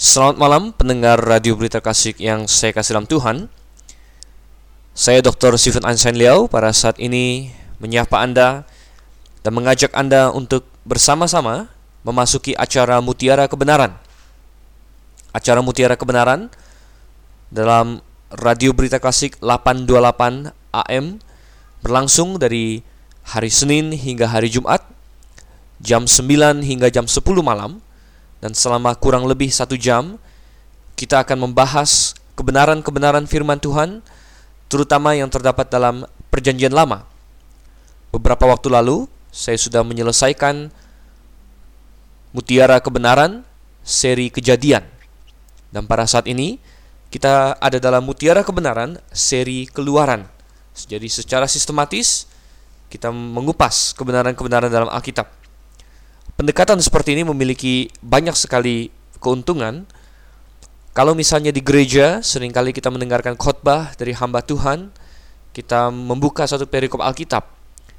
Selamat malam pendengar Radio Berita Kasih yang saya kasih dalam Tuhan. Saya Dr. Stephen Einstein Liao. Pada saat ini menyapa Anda dan mengajak Anda untuk bersama-sama memasuki acara Mutiara Kebenaran. Acara Mutiara Kebenaran dalam Radio Berita Klasik 828 AM berlangsung dari hari Senin hingga hari Jumat jam 9 hingga jam 10 malam dan selama kurang lebih satu jam kita akan membahas kebenaran-kebenaran firman Tuhan terutama yang terdapat dalam perjanjian lama. Beberapa waktu lalu saya sudah menyelesaikan Mutiara Kebenaran seri kejadian. Dan pada saat ini kita ada dalam Mutiara Kebenaran seri keluaran. Jadi secara sistematis kita mengupas kebenaran-kebenaran dalam Alkitab. Pendekatan seperti ini memiliki banyak sekali keuntungan. Kalau misalnya di gereja sering kali kita mendengarkan khotbah dari hamba Tuhan, kita membuka satu perikop Alkitab.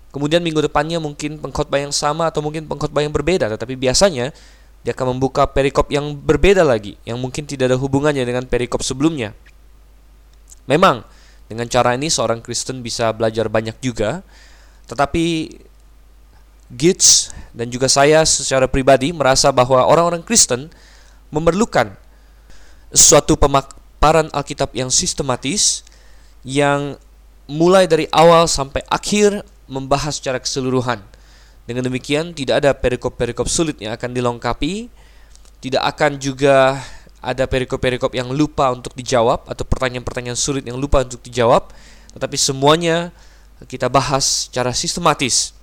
Kemudian minggu depannya mungkin pengkhotbah yang sama atau mungkin pengkhotbah yang berbeda, tetapi biasanya dia akan membuka perikop yang berbeda lagi, yang mungkin tidak ada hubungannya dengan perikop sebelumnya. Memang dengan cara ini seorang Kristen bisa belajar banyak juga, tetapi Gates dan juga saya secara pribadi merasa bahwa orang-orang Kristen memerlukan suatu pemaparan Alkitab yang sistematis yang mulai dari awal sampai akhir membahas secara keseluruhan. Dengan demikian tidak ada perikop-perikop sulit yang akan dilengkapi, tidak akan juga ada perikop-perikop yang lupa untuk dijawab atau pertanyaan-pertanyaan sulit yang lupa untuk dijawab, tetapi semuanya kita bahas secara sistematis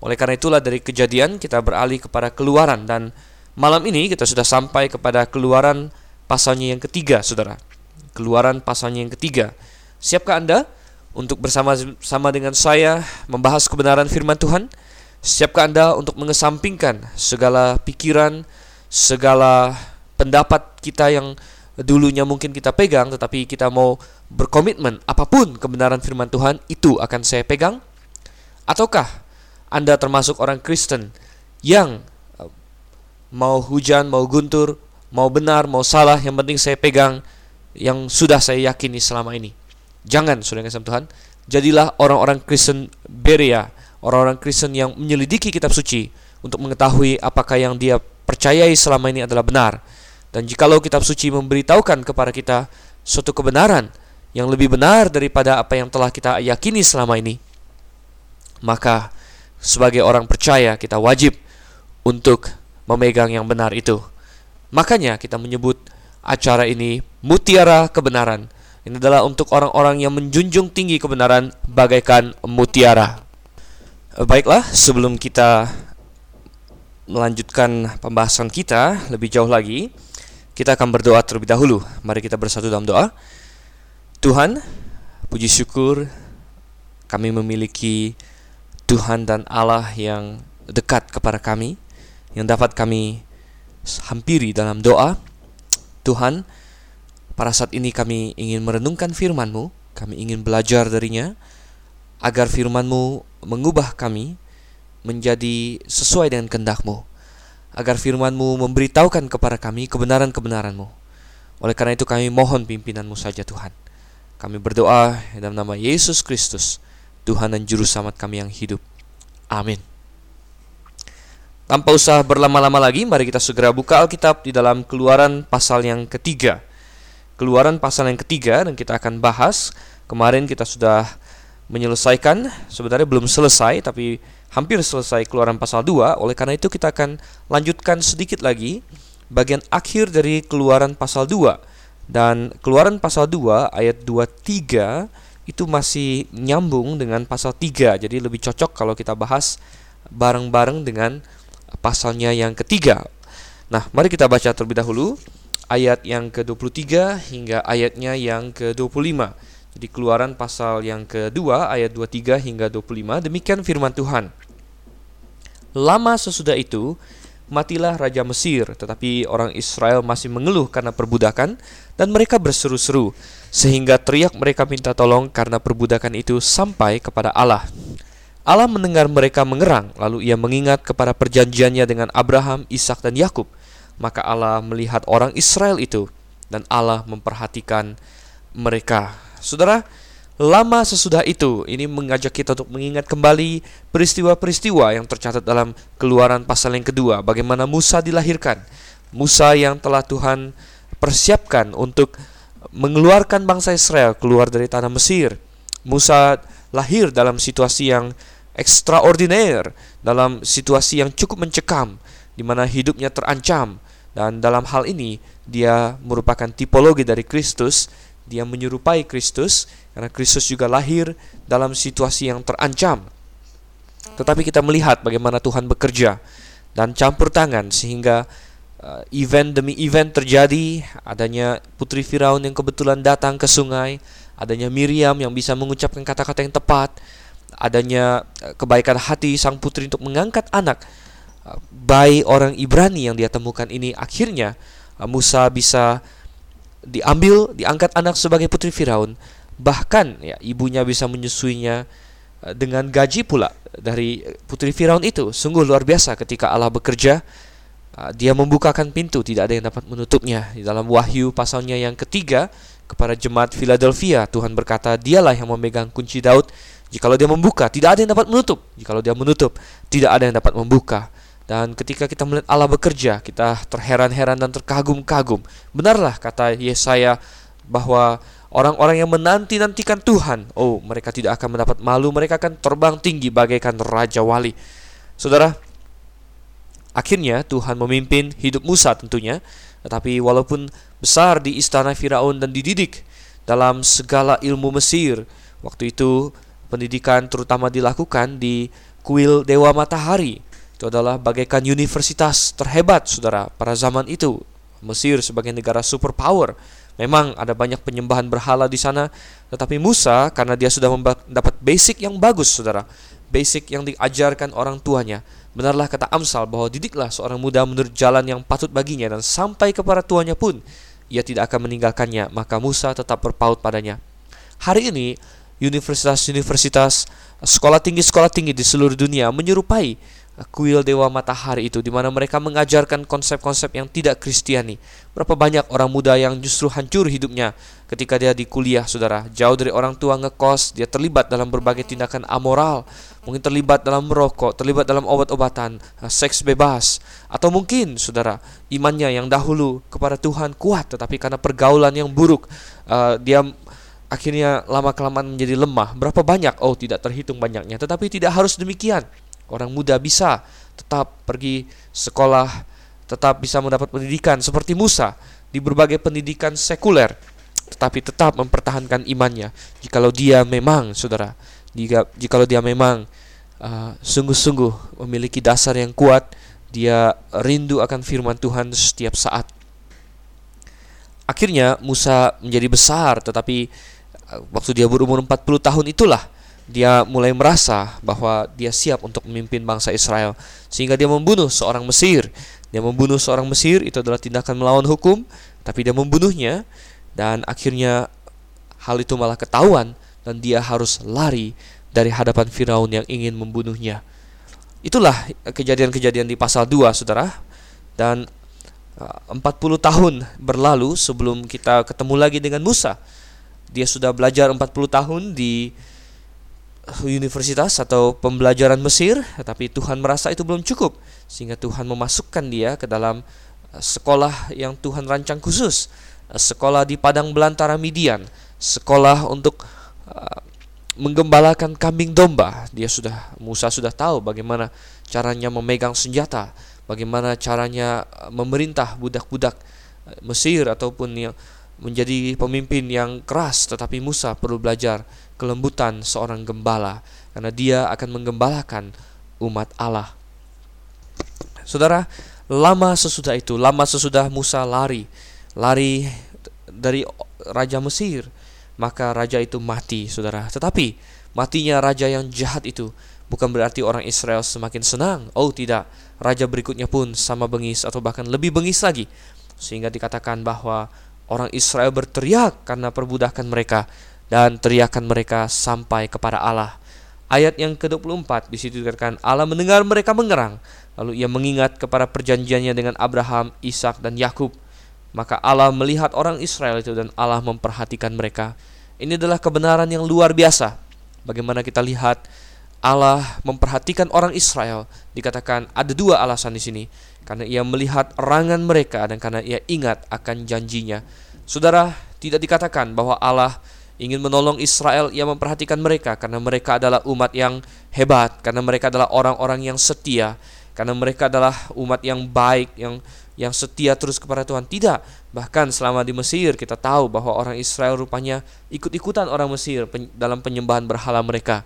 oleh karena itulah dari kejadian kita beralih kepada keluaran dan malam ini kita sudah sampai kepada keluaran pasalnya yang ketiga, saudara. Keluaran pasalnya yang ketiga. Siapkah Anda untuk bersama-sama dengan saya membahas kebenaran firman Tuhan? Siapkah Anda untuk mengesampingkan segala pikiran, segala pendapat kita yang dulunya mungkin kita pegang tetapi kita mau berkomitmen apa pun kebenaran firman Tuhan itu akan saya pegang? Ataukah anda termasuk orang Kristen yang uh, mau hujan, mau guntur, mau benar, mau salah, yang penting saya pegang yang sudah saya yakini selama ini. Jangan, sudah kasih Tuhan, jadilah orang-orang Kristen Berea, orang-orang Kristen yang menyelidiki kitab suci untuk mengetahui apakah yang dia percayai selama ini adalah benar. Dan jikalau kitab suci memberitahukan kepada kita suatu kebenaran yang lebih benar daripada apa yang telah kita yakini selama ini, maka sebagai orang percaya kita wajib untuk memegang yang benar itu. Makanya kita menyebut acara ini mutiara kebenaran. Ini adalah untuk orang-orang yang menjunjung tinggi kebenaran bagaikan mutiara. Baiklah, sebelum kita melanjutkan pembahasan kita lebih jauh lagi, kita akan berdoa terlebih dahulu. Mari kita bersatu dalam doa. Tuhan, puji syukur kami memiliki Tuhan dan Allah yang dekat kepada kami, yang dapat kami hampiri dalam doa. Tuhan, pada saat ini kami ingin merenungkan firman-Mu, kami ingin belajar darinya, agar firman-Mu mengubah kami menjadi sesuai dengan kehendak-Mu, agar firman-Mu memberitahukan kepada kami kebenaran-kebenaran-Mu. Oleh karena itu kami mohon pimpinan-Mu saja Tuhan. Kami berdoa dalam nama Yesus Kristus, Tuhan dan Juru Selamat kami yang hidup. Amin. Tanpa usah berlama-lama lagi, mari kita segera buka Alkitab di dalam keluaran pasal yang ketiga. Keluaran pasal yang ketiga dan kita akan bahas. Kemarin kita sudah menyelesaikan, sebenarnya belum selesai tapi hampir selesai keluaran pasal 2. Oleh karena itu kita akan lanjutkan sedikit lagi bagian akhir dari keluaran pasal 2. Dan keluaran pasal 2 ayat 23 itu masih nyambung dengan pasal 3. Jadi lebih cocok kalau kita bahas bareng-bareng dengan pasalnya yang ketiga. Nah, mari kita baca terlebih dahulu ayat yang ke-23 hingga ayatnya yang ke-25. Jadi keluaran pasal yang kedua ayat 23 hingga 25 demikian firman Tuhan. Lama sesudah itu matilah raja Mesir, tetapi orang Israel masih mengeluh karena perbudakan dan mereka berseru-seru sehingga teriak mereka minta tolong karena perbudakan itu sampai kepada Allah. Allah mendengar mereka mengerang, lalu ia mengingat kepada perjanjiannya dengan Abraham, Ishak dan Yakub. maka Allah melihat orang Israel itu dan Allah memperhatikan mereka. Saudara, lama sesudah itu ini mengajak kita untuk mengingat kembali peristiwa-peristiwa yang tercatat dalam Keluaran pasal yang kedua, bagaimana Musa dilahirkan. Musa yang telah Tuhan persiapkan untuk mengeluarkan bangsa Israel keluar dari tanah Mesir. Musa lahir dalam situasi yang extraordinaire, dalam situasi yang cukup mencekam, di mana hidupnya terancam. Dan dalam hal ini, dia merupakan tipologi dari Kristus. Dia menyerupai Kristus, karena Kristus juga lahir dalam situasi yang terancam. Tetapi kita melihat bagaimana Tuhan bekerja dan campur tangan sehingga uh, event demi event terjadi, adanya putri Firaun yang kebetulan datang ke sungai, adanya Miriam yang bisa mengucapkan kata-kata yang tepat, adanya uh, kebaikan hati sang putri untuk mengangkat anak uh, bayi orang Ibrani yang dia temukan ini akhirnya Musa bisa diambil diangkat anak sebagai putri Firaun bahkan ya ibunya bisa menyusuinya dengan gaji pula dari putri Firaun itu sungguh luar biasa ketika Allah bekerja Ah, dia membukakan pintu, tidak ada yang dapat menutupnya. Di dalam Wahyu pasalnya yang ketiga, kepada jemaat Philadelphia, Tuhan berkata, dialah yang memegang kunci Daud. Jikalau dia membuka, tidak ada yang dapat menutup. Jikalau dia menutup, tidak ada yang dapat membuka. Dan ketika kita melihat Allah bekerja, kita terheran-heran dan terkagum-kagum. Benarlah kata Yesaya bahwa orang-orang yang menanti-nantikan Tuhan, oh mereka tidak akan mendapat malu, mereka akan terbang tinggi bagaikan Raja Wali. Saudara, Akhirnya Tuhan memimpin hidup Musa tentunya, tetapi walaupun besar di istana Firaun dan dididik dalam segala ilmu Mesir, waktu itu pendidikan terutama dilakukan di kuil Dewa Matahari. Itu adalah bagaikan universitas terhebat, saudara, pada zaman itu. Mesir sebagai negara superpower. Memang ada banyak penyembahan berhala di sana, tetapi Musa karena dia sudah mendapat basic yang bagus, saudara. Basic yang diajarkan orang tuanya Benarlah kata Amsal bahwa didiklah seorang muda menurut jalan yang patut baginya dan sampai kepada tuanya pun ia tidak akan meninggalkannya, maka Musa tetap berpaut padanya. Hari ini, universitas-universitas, sekolah tinggi-sekolah tinggi di seluruh dunia menyerupai kuil dewa matahari itu di mana mereka mengajarkan konsep-konsep yang tidak kristiani. Berapa banyak orang muda yang justru hancur hidupnya ketika dia di kuliah, Saudara. Jauh dari orang tua ngekos, dia terlibat dalam berbagai tindakan amoral, mungkin terlibat dalam merokok, terlibat dalam obat-obatan, eh, seks bebas, atau mungkin Saudara, imannya yang dahulu kepada Tuhan kuat tetapi karena pergaulan yang buruk, uh, dia akhirnya lama kelamaan menjadi lemah. Berapa banyak? Oh, tidak terhitung banyaknya. Tetapi tidak harus demikian. Orang muda bisa tetap pergi sekolah, tetap bisa mendapat pendidikan seperti Musa di berbagai pendidikan sekuler, tetapi tetap mempertahankan imannya. Jikalau dia memang, saudara, jika jikalau dia memang uh, sungguh-sungguh uh, memiliki dasar yang kuat, dia rindu akan firman Tuhan setiap saat. Akhirnya Musa menjadi besar, tetapi uh, waktu dia berumur 40 tahun itulah dia mulai merasa bahwa dia siap untuk memimpin bangsa Israel sehingga dia membunuh seorang Mesir. Dia membunuh seorang Mesir itu adalah tindakan melawan hukum, tapi dia membunuhnya dan akhirnya hal itu malah ketahuan dan dia harus lari dari hadapan Firaun yang ingin membunuhnya. Itulah kejadian-kejadian di pasal 2, Saudara. Dan 40 uh, tahun berlalu sebelum kita ketemu lagi dengan Musa. Dia sudah belajar 40 tahun di universitas atau pembelajaran Mesir, tetapi Tuhan merasa itu belum cukup, sehingga Tuhan memasukkan dia ke dalam eh, sekolah yang Tuhan rancang khusus, eh, sekolah di padang belantara Midian, sekolah untuk uh, menggembalakan kambing domba. Dia sudah Musa sudah tahu bagaimana caranya memegang senjata, bagaimana caranya memerintah budak-budak Mesir ataupun yang menjadi pemimpin yang keras, tetapi Musa perlu belajar kelembutan seorang gembala karena dia akan menggembalakan umat Allah. Saudara, lama sesudah itu, lama sesudah Musa lari, lari dari raja Mesir, maka raja itu mati, Saudara. Tetapi matinya raja yang jahat itu bukan berarti orang Israel semakin senang. Oh, tidak. Raja berikutnya pun sama bengis atau bahkan lebih bengis lagi. Sehingga dikatakan bahwa orang Israel berteriak karena perbudakan mereka dan teriakan mereka sampai kepada Allah. Ayat yang ke-24 di situ dikatakan Allah mendengar mereka mengerang Lalu ia mengingat kepada perjanjiannya dengan Abraham, Ishak dan Yakub. Maka Allah melihat orang Israel itu dan Allah memperhatikan mereka. Ini adalah kebenaran yang luar biasa. Bagaimana kita lihat Allah memperhatikan orang Israel. Dikatakan ada dua alasan di sini. Karena ia melihat erangan mereka dan karena ia ingat akan janjinya. Saudara, tidak dikatakan bahwa Allah ingin menolong Israel, ia memperhatikan mereka karena mereka adalah umat yang hebat, karena mereka adalah orang-orang yang setia, karena mereka adalah umat yang baik, yang yang setia terus kepada Tuhan. Tidak, bahkan selama di Mesir kita tahu bahwa orang Israel rupanya ikut-ikutan orang Mesir dalam penyembahan berhala mereka.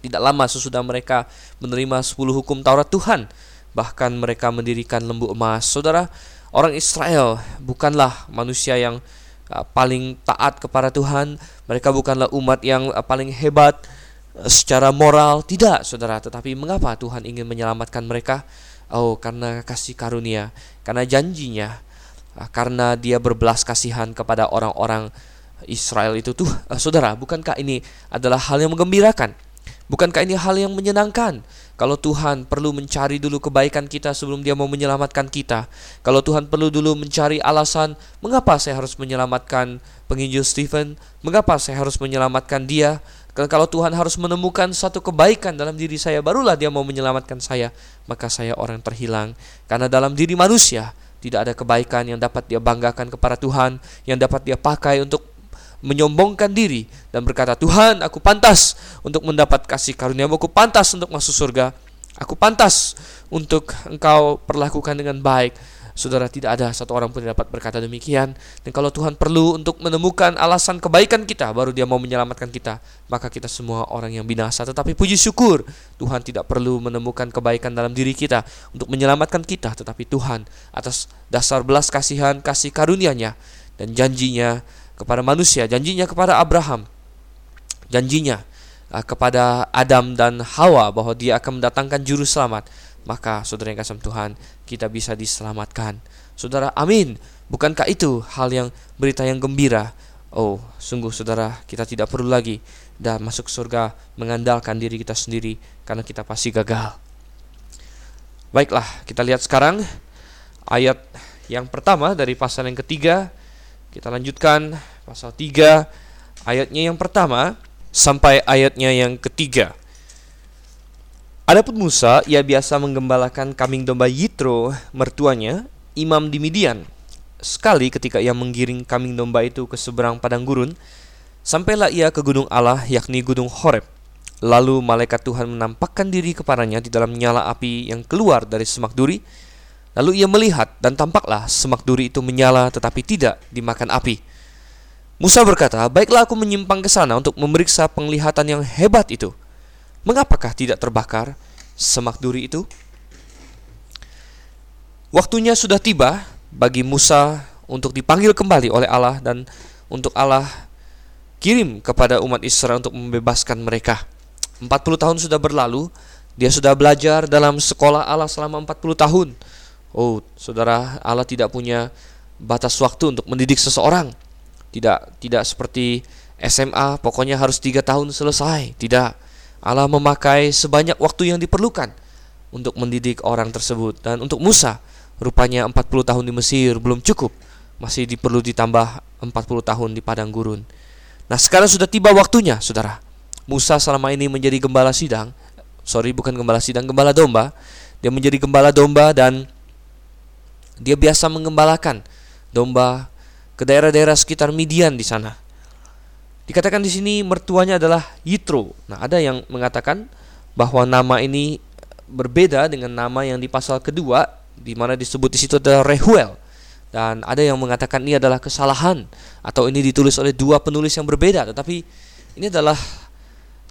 Tidak lama sesudah mereka menerima 10 hukum Taurat Tuhan, bahkan mereka mendirikan lembu emas. Saudara, orang Israel bukanlah manusia yang paling taat kepada Tuhan, mereka bukanlah umat yang uh, paling hebat uh, secara moral, tidak, Saudara, tetapi mengapa Tuhan ingin menyelamatkan mereka? Oh, karena kasih karunia, karena janjinya, karena dia berbelas kasihan kepada orang-orang Israel itu tuh, uh, saudara, bukankah ini adalah hal yang menggembirakan? Bukankah ini hal yang menyenangkan? Kalau Tuhan perlu mencari dulu kebaikan kita sebelum Dia mau menyelamatkan kita. Kalau Tuhan perlu dulu mencari alasan, mengapa saya harus menyelamatkan penginjil Stephen? Mengapa saya harus menyelamatkan dia? Kalau Tuhan harus menemukan satu kebaikan dalam diri saya, barulah Dia mau menyelamatkan saya, maka saya orang terhilang. Karena dalam diri manusia tidak ada kebaikan yang dapat dia banggakan kepada Tuhan, yang dapat dia pakai untuk menyombongkan diri dan berkata, "Tuhan, aku pantas untuk mendapat kasih karunia, aku pantas untuk masuk surga. Aku pantas untuk Engkau perlakukan dengan baik." Saudara, tidak ada satu orang pun yang dapat berkata demikian. Dan kalau Tuhan perlu untuk menemukan alasan kebaikan kita, baru Dia mau menyelamatkan kita, maka kita semua orang yang binasa. Tetapi puji syukur, Tuhan tidak perlu menemukan kebaikan dalam diri kita untuk menyelamatkan kita, tetapi Tuhan atas dasar belas kasihan, kasih karunia-Nya dan janjinya kepada manusia, janjinya kepada Abraham, janjinya uh, kepada Adam dan Hawa bahwa Dia akan mendatangkan juru selamat maka saudara yang kasih Tuhan, kita bisa diselamatkan. Saudara, amin. Bukankah itu hal yang berita yang gembira? Oh, sungguh saudara, kita tidak perlu lagi dan masuk surga mengandalkan diri kita sendiri karena kita pasti gagal. Baiklah, kita lihat sekarang ayat yang pertama dari pasal yang ketiga. Kita lanjutkan pasal 3 ayatnya yang pertama sampai ayatnya yang ketiga. Adapun Musa, ia biasa menggembalakan kambing domba Yitro, mertuanya, imam di Midian. Sekali ketika ia menggiring kambing domba itu ke seberang padang gurun, sampailah ia ke gunung Allah, yakni gunung Horeb. Lalu malaikat Tuhan menampakkan diri kepadanya di dalam nyala api yang keluar dari semak duri. Lalu ia melihat dan tampaklah semak duri itu menyala tetapi tidak dimakan api. Musa berkata, "Baiklah aku menyimpang ke sana untuk memeriksa penglihatan yang hebat itu." Mengapakah tidak terbakar semak duri itu? Waktunya sudah tiba bagi Musa untuk dipanggil kembali oleh Allah dan untuk Allah kirim kepada umat Israel untuk membebaskan mereka. 40 tahun sudah berlalu, dia sudah belajar dalam sekolah Allah selama 40 tahun. Oh, saudara, Allah tidak punya batas waktu untuk mendidik seseorang. Tidak tidak seperti SMA, pokoknya harus tiga tahun selesai. Tidak. Allah memakai sebanyak waktu yang diperlukan untuk mendidik orang tersebut dan untuk Musa rupanya 40 tahun di Mesir belum cukup masih diperlu ditambah 40 tahun di padang gurun nah sekarang sudah tiba waktunya saudara Musa selama ini menjadi gembala sidang sorry bukan gembala sidang gembala domba dia menjadi gembala domba dan dia biasa mengembalakan domba ke daerah-daerah sekitar Midian di sana Dikatakan di sini mertuanya adalah Yitro. Nah, ada yang mengatakan bahwa nama ini berbeda dengan nama yang di pasal kedua di mana disebut di situ adalah Rehuel. Dan ada yang mengatakan ini adalah kesalahan atau ini ditulis oleh dua penulis yang berbeda, tetapi ini adalah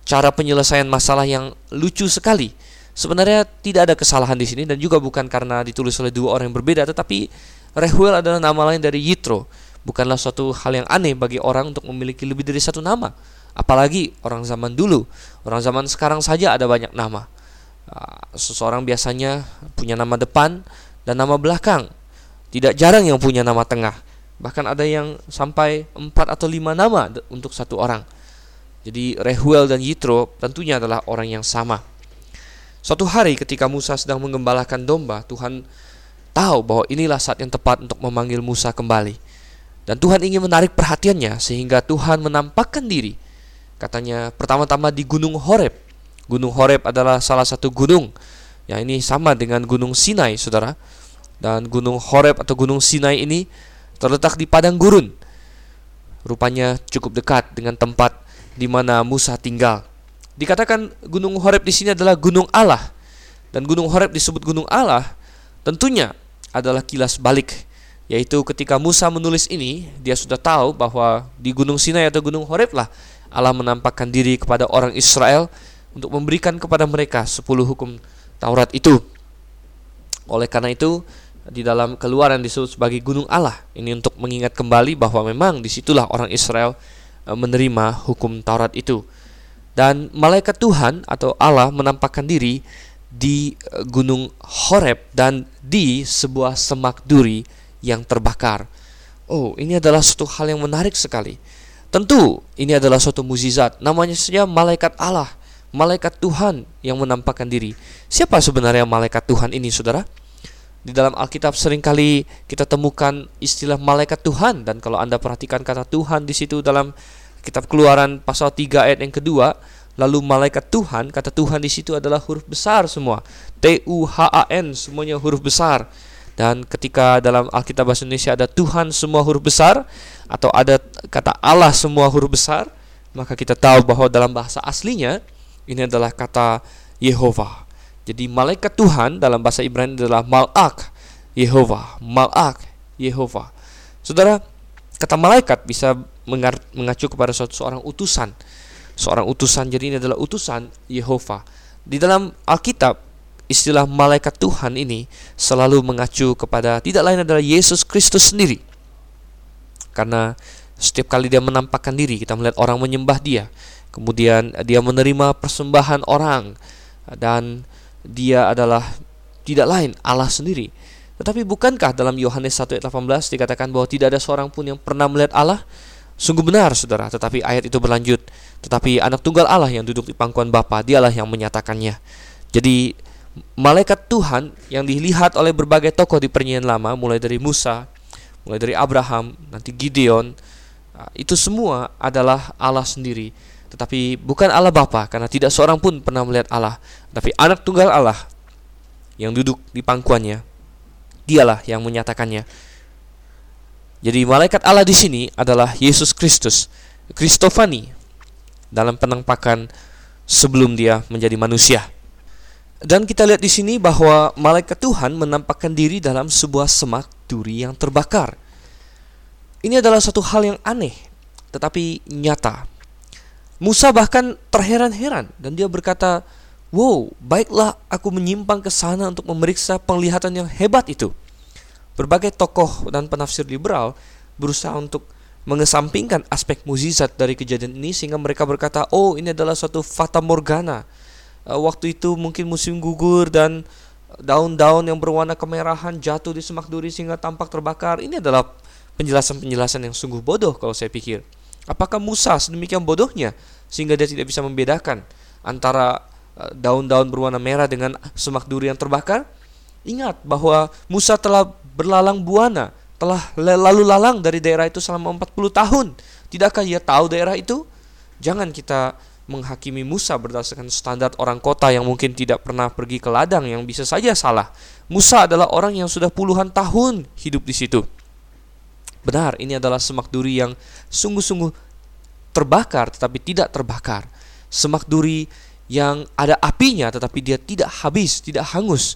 cara penyelesaian masalah yang lucu sekali. Sebenarnya tidak ada kesalahan di sini dan juga bukan karena ditulis oleh dua orang yang berbeda, tetapi Rehuel adalah nama lain dari Yitro bukanlah suatu hal yang aneh bagi orang untuk memiliki lebih dari satu nama. Apalagi orang zaman dulu, orang zaman sekarang saja ada banyak nama. Ah, seseorang biasanya punya nama depan dan nama belakang. Tidak jarang yang punya nama tengah. Bahkan ada yang sampai empat atau lima nama untuk satu orang. Jadi Rehuel dan Yitro tentunya adalah orang yang sama. Suatu hari ketika Musa sedang mengembalakan domba, Tuhan tahu bahwa inilah saat yang tepat untuk memanggil Musa kembali. Dan Tuhan ingin menarik perhatiannya sehingga Tuhan menampakkan diri. Katanya pertama-tama di Gunung Horeb. Gunung Horeb adalah salah satu gunung. Ya ini sama dengan Gunung Sinai, Saudara. Dan Gunung Horeb atau Gunung Sinai ini terletak di padang gurun. Rupanya cukup dekat dengan tempat di mana Musa tinggal. Dikatakan Gunung Horeb di sini adalah Gunung Allah. Dan Gunung Horeb disebut Gunung Allah tentunya adalah kilas balik yaitu ketika Musa menulis ini dia sudah tahu bahwa di Gunung Sinai atau Gunung Horeb lah Allah menampakkan diri kepada orang Israel untuk memberikan kepada mereka 10 hukum Taurat itu. Oleh karena itu di dalam keluaran disebut sebagai gunung Allah ini untuk mengingat kembali bahwa memang di situlah orang Israel e, menerima hukum Taurat itu. Dan malaikat Tuhan atau Allah menampakkan diri di eh, Gunung Horeb dan di sebuah semak duri yang terbakar. Oh, ini adalah suatu hal yang menarik sekali. Tentu ini adalah suatu mukjizat. Namanya saja malaikat Allah, malaikat Tuhan yang menampakkan diri. Siapa sebenarnya malaikat Tuhan ini, Saudara? Di dalam Alkitab sering kali kita temukan istilah malaikat Tuhan dan kalau Anda perhatikan kata Tuhan di situ dalam Kitab Keluaran pasal 3 ayat yang kedua, lalu malaikat Tuhan, kata Tuhan di situ adalah huruf besar semua. T U H A N semuanya huruf besar. Dan ketika dalam Alkitab bahasa Indonesia ada Tuhan semua huruf besar atau ada kata Allah semua huruf besar, maka kita tahu bahwa dalam bahasa aslinya ini adalah kata Yehova. Jadi malaikat Tuhan dalam bahasa Ibrani adalah malak Yehova, malak Yehova. Saudara, kata malaikat bisa mengacu kepada suatu seorang utusan. Seorang utusan jadi ini adalah utusan Yehova. Di dalam Alkitab istilah malaikat Tuhan ini selalu mengacu kepada tidak lain adalah Yesus Kristus sendiri. Karena setiap kali dia menampakkan diri, kita melihat orang menyembah dia. Kemudian dia menerima persembahan orang dan dia adalah tidak lain Allah sendiri. Tetapi bukankah dalam Yohanes 1 ayat 18 dikatakan bahwa tidak ada seorang pun yang pernah melihat Allah? Sungguh benar, saudara. Tetapi ayat itu berlanjut. Tetapi anak tunggal Allah yang duduk di pangkuan Bapa, dialah yang menyatakannya. Jadi malaikat Tuhan yang dilihat oleh berbagai tokoh di Perjanjian Lama, mulai dari Musa, mulai dari Abraham, nanti Gideon, ah, itu semua adalah Allah sendiri. Tetapi bukan Allah Bapa, karena tidak seorang pun pernah melihat Allah. Tapi anak tunggal Allah yang duduk di pangkuannya, dialah yang menyatakannya. Jadi malaikat Allah di sini adalah Yesus Kristus, Kristofani dalam penampakan sebelum dia menjadi manusia. Dan kita lihat di sini bahwa malaikat Tuhan menampakkan diri dalam sebuah semak duri yang terbakar. Ini adalah satu hal yang aneh, tetapi nyata. Musa bahkan terheran-heran dan dia berkata, "Wow, baiklah aku menyimpang ke sana untuk memeriksa penglihatan yang hebat itu." Berbagai tokoh dan penafsir liberal berusaha untuk mengesampingkan aspek mukjizat dari kejadian ini sehingga mereka berkata, "Oh, ini adalah suatu fata morgana." Uh, waktu itu mungkin musim gugur dan daun-daun yang berwarna kemerahan jatuh di semak duri sehingga tampak terbakar. Ini adalah penjelasan-penjelasan yang sungguh bodoh kalau saya pikir. Apakah Musa sedemikian bodohnya sehingga dia tidak bisa membedakan antara uh, daun-daun berwarna merah dengan semak duri yang terbakar? Ingat bahwa Musa telah berlalang buana, telah lalu lalang dari daerah itu selama 40 tahun. Tidakkah ia tahu daerah itu? Jangan kita menghakimi Musa berdasarkan standar orang kota yang mungkin tidak pernah pergi ke ladang yang bisa saja salah. Musa adalah orang yang sudah puluhan tahun hidup di situ. Benar, ini adalah semak duri yang sungguh-sungguh terbakar tetapi tidak terbakar. Semak duri yang ada apinya tetapi dia tidak habis, tidak hangus.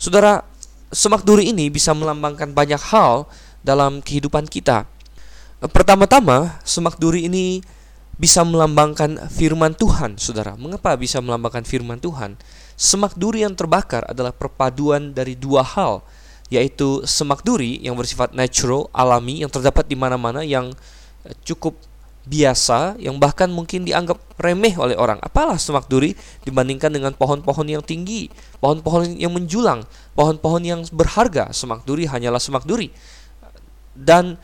Saudara, semak duri ini bisa melambangkan banyak hal dalam kehidupan kita. Pertama-tama, semak duri ini bisa melambangkan firman Tuhan, saudara. Mengapa bisa melambangkan firman Tuhan? Semak duri yang terbakar adalah perpaduan dari dua hal, yaitu semak duri yang bersifat natural, alami, yang terdapat di mana-mana, yang cukup biasa yang bahkan mungkin dianggap remeh oleh orang. Apalah semak duri dibandingkan dengan pohon-pohon yang tinggi, pohon-pohon yang menjulang, pohon-pohon yang berharga. Semak duri hanyalah semak duri. Dan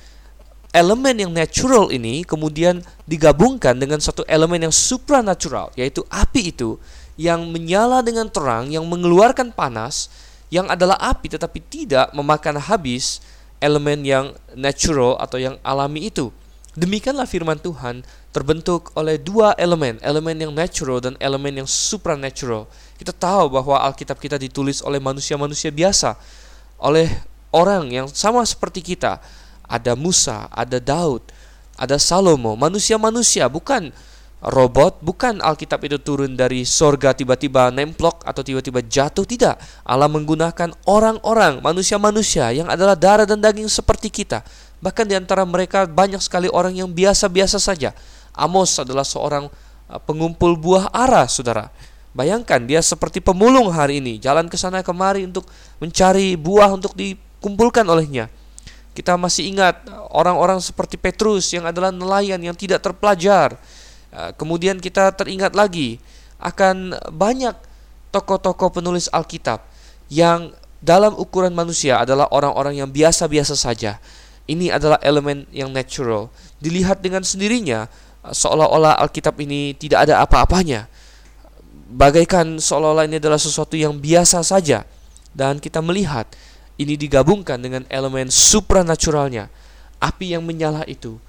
elemen yang natural ini kemudian digabungkan dengan satu elemen yang supranatural, yaitu api itu yang menyala dengan terang, yang mengeluarkan panas, yang adalah api tetapi tidak memakan habis elemen yang natural atau yang alami itu. Demikianlah firman Tuhan terbentuk oleh dua elemen, elemen yang natural dan elemen yang supernatural. Kita tahu bahwa Alkitab kita ditulis oleh manusia-manusia biasa, oleh orang yang sama seperti kita. Ada Musa, ada Daud, ada Salomo, manusia-manusia, bukan robot, bukan Alkitab itu turun dari sorga tiba-tiba nemplok atau tiba-tiba jatuh, tidak. Allah menggunakan orang-orang, manusia-manusia yang adalah darah dan daging seperti kita Bahkan di antara mereka banyak sekali orang yang biasa-biasa saja. Amos adalah seorang uh, pengumpul buah ara, saudara. Bayangkan dia seperti pemulung hari ini, jalan ke sana kemari untuk mencari buah untuk dikumpulkan olehnya. Kita masih ingat uh, orang-orang seperti Petrus yang adalah nelayan yang tidak terpelajar. Uh, kemudian kita teringat lagi akan banyak tokoh-tokoh penulis Alkitab yang dalam ukuran manusia adalah orang-orang yang biasa-biasa saja ini adalah elemen yang natural. Dilihat dengan sendirinya, seolah-olah Alkitab ini tidak ada apa-apanya. Bagaikan seolah-olah ini adalah sesuatu yang biasa saja. Dan kita melihat ini digabungkan dengan elemen supranaturalnya. Api yang menyala itu.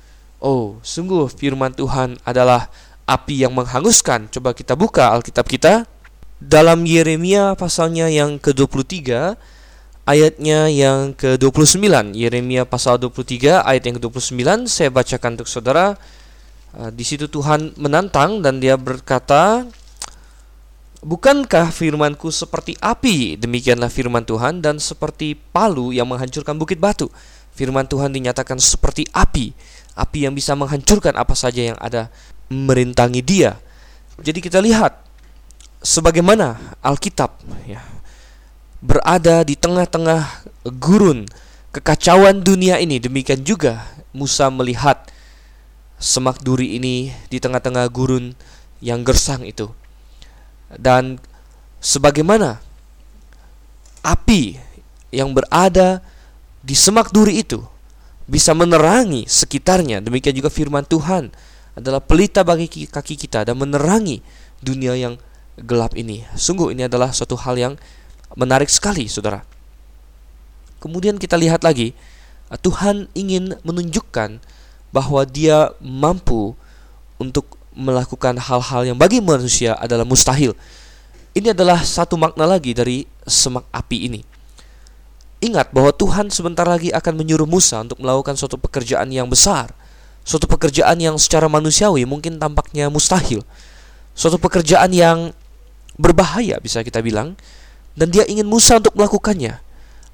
Oh, sungguh firman Tuhan adalah api yang menghanguskan. Coba kita buka Alkitab kita. Dalam Yeremia pasalnya yang ke-23 ayatnya yang ke-29 Yeremia pasal 23 ayat yang ke-29 saya bacakan untuk saudara. Uh, di situ Tuhan menantang dan dia berkata Bukankah firmanku seperti api? Demikianlah firman Tuhan dan seperti palu yang menghancurkan bukit batu. Firman Tuhan dinyatakan seperti api. Api yang bisa menghancurkan apa saja yang ada merintangi dia. Jadi kita lihat sebagaimana Alkitab ya berada di tengah-tengah gurun kekacauan dunia ini. Demikian juga Musa melihat semak duri ini di tengah-tengah gurun yang gersang itu. Dan sebagaimana api yang berada di semak duri itu bisa menerangi sekitarnya, demikian juga firman Tuhan adalah pelita bagi kaki kita dan menerangi dunia yang gelap ini. Sungguh ini adalah suatu hal yang menarik sekali, saudara. Kemudian kita lihat lagi, uh, Tuhan ingin menunjukkan bahwa Dia mampu untuk melakukan hal-hal yang bagi manusia adalah mustahil. Ini adalah satu makna lagi dari semak api ini. Ingat bahwa Tuhan sebentar lagi akan menyuruh Musa untuk melakukan suatu pekerjaan yang besar, suatu pekerjaan yang secara manusiawi mungkin tampaknya mustahil, suatu pekerjaan yang berbahaya, bisa kita bilang, dan dia ingin Musa untuk melakukannya.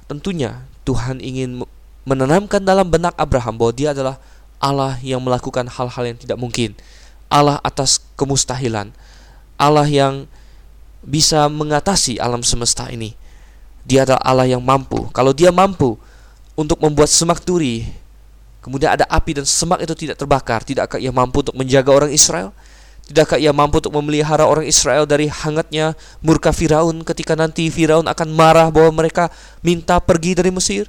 Tentunya Tuhan ingin menanamkan dalam benak Abraham bahwa dia adalah Allah yang melakukan hal-hal yang tidak mungkin. Allah atas kemustahilan. Allah yang bisa mengatasi alam semesta ini. Dia adalah Allah yang mampu. Kalau dia mampu untuk membuat semak duri, kemudian ada api dan semak itu tidak terbakar, tidakkah ia mampu untuk menjaga orang Israel? Tidakkah ia mampu untuk memelihara orang Israel dari hangatnya murka Firaun ketika nanti Firaun akan marah bahwa mereka minta pergi dari Mesir?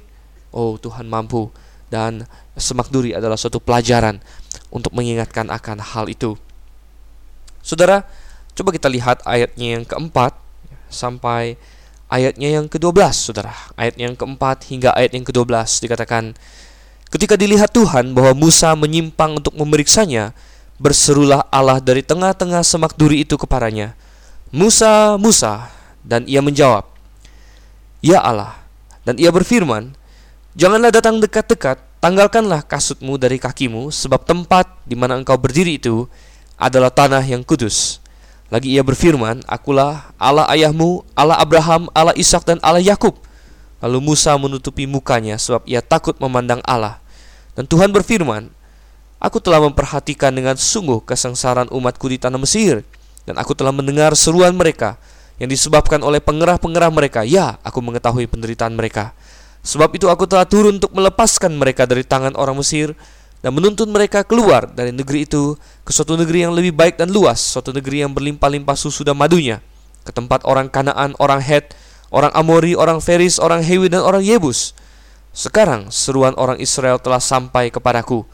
Oh, Tuhan mampu. Dan semak duri adalah suatu pelajaran untuk mengingatkan akan hal itu. Saudara, coba kita lihat ayatnya yang keempat sampai ayatnya yang ke-12, saudara. Ayatnya yang keempat hingga ayat yang ke-12 dikatakan, Ketika dilihat Tuhan bahwa Musa menyimpang untuk memeriksanya, berserulah Allah dari tengah-tengah semak duri itu kepadanya, Musa, Musa, dan ia menjawab, Ya Allah, dan ia berfirman, Janganlah datang dekat-dekat, tanggalkanlah kasutmu dari kakimu, sebab tempat di mana engkau berdiri itu adalah tanah yang kudus. Lagi ia berfirman, Akulah Allah ayahmu, Allah Abraham, Allah Ishak dan Allah Yakub. Lalu Musa menutupi mukanya sebab ia takut memandang Allah. Dan Tuhan berfirman, Aku telah memperhatikan dengan sungguh kesengsaraan umatku di tanah Mesir, dan aku telah mendengar seruan mereka yang disebabkan oleh pengerah-pengerah mereka. Ya, aku mengetahui penderitaan mereka. Sebab itu aku telah turun untuk melepaskan mereka dari tangan orang Mesir dan menuntun mereka keluar dari negeri itu ke suatu negeri yang lebih baik dan luas, suatu negeri yang berlimpah-limpah susu dan madunya, ke tempat orang Kanaan, orang Het, orang Amori, orang Feris, orang Hewi dan orang Yebus. Sekarang seruan orang Israel telah sampai kepadaku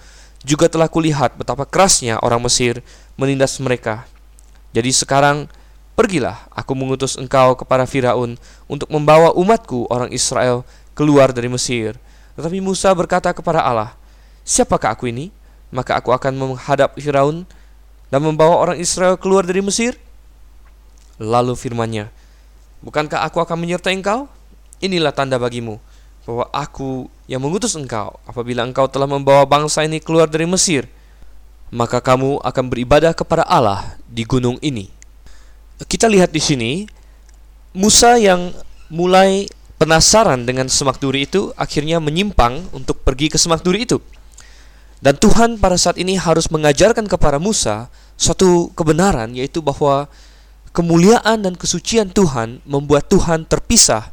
juga telah kulihat betapa kerasnya orang Mesir menindas mereka. Jadi sekarang Pergilah, aku mengutus engkau kepada Firaun untuk membawa umatku orang Israel keluar dari Mesir. Tetapi Musa berkata kepada Allah, Siapakah aku ini? Maka aku akan menghadap Firaun dan membawa orang Israel keluar dari Mesir. Lalu firmannya, Bukankah aku akan menyertai engkau? Inilah tanda bagimu bahwa aku yang mengutus engkau apabila engkau telah membawa bangsa ini keluar dari Mesir. Maka kamu akan beribadah kepada Allah di gunung ini kita lihat di sini Musa yang mulai penasaran dengan semak duri itu akhirnya menyimpang untuk pergi ke semak duri itu. Dan Tuhan pada saat ini harus mengajarkan kepada Musa suatu kebenaran yaitu bahwa kemuliaan dan kesucian Tuhan membuat Tuhan terpisah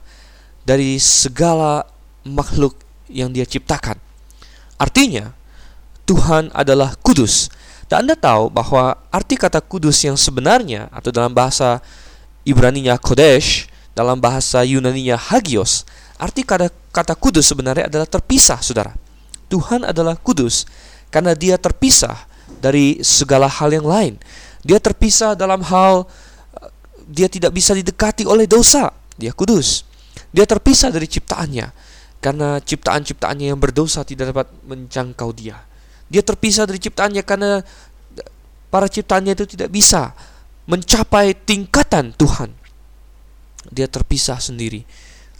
dari segala makhluk yang dia ciptakan. Artinya, Tuhan adalah kudus dan Anda tahu bahwa arti kata kudus yang sebenarnya atau dalam bahasa Ibrani-nya Kodesh, dalam bahasa Yunani-nya Hagios, arti kata kata kudus sebenarnya adalah terpisah, Saudara. Tuhan adalah kudus karena dia terpisah dari segala hal yang lain. Dia terpisah dalam hal dia tidak bisa didekati oleh dosa. Dia kudus. Dia terpisah dari ciptaannya karena ciptaan-ciptaannya yang berdosa tidak dapat menjangkau dia. Dia terpisah dari ciptaannya karena para ciptaannya itu tidak bisa mencapai tingkatan Tuhan. Dia terpisah sendiri.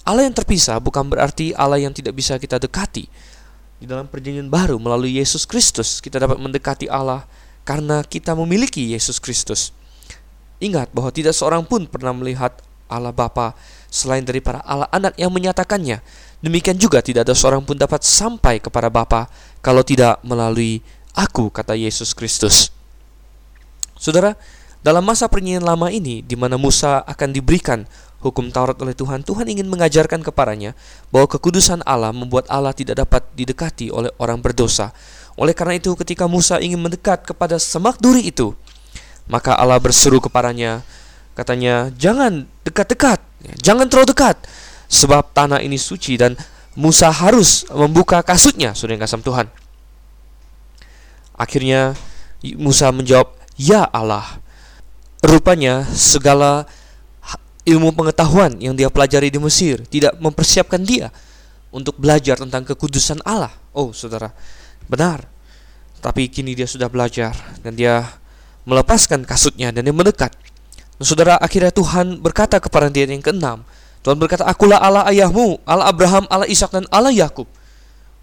Allah yang terpisah bukan berarti Allah yang tidak bisa kita dekati. Di dalam perjanjian baru melalui Yesus Kristus kita dapat mendekati Allah karena kita memiliki Yesus Kristus. Ingat bahwa tidak seorang pun pernah melihat Allah Bapa selain daripada Allah Anak yang menyatakannya. Demikian juga tidak ada seorang pun dapat sampai kepada Bapa kalau tidak melalui aku, kata Yesus Kristus. Saudara, dalam masa perjanjian lama ini, di mana Musa akan diberikan hukum Taurat oleh Tuhan, Tuhan ingin mengajarkan kepadanya bahwa kekudusan Allah membuat Allah tidak dapat didekati oleh orang berdosa. Oleh karena itu, ketika Musa ingin mendekat kepada semak duri itu, maka Allah berseru kepadanya, katanya, "Jangan dekat-dekat, jangan terlalu dekat, sebab tanah ini suci dan Musa harus membuka kasutnya, sudah kasam Tuhan. Akhirnya Musa menjawab, "Ya Allah." Rupanya segala ilmu pengetahuan yang dia pelajari di Mesir tidak mempersiapkan dia untuk belajar tentang kekudusan Allah. Oh, Saudara, benar. Tapi kini dia sudah belajar dan dia melepaskan kasutnya dan dia mendekat. Saudara, akhirnya Tuhan berkata kepada dia yang keenam, Tuhan berkata, Akulah Allah ayahmu, Allah Abraham, Allah Ishak dan Allah Yakub.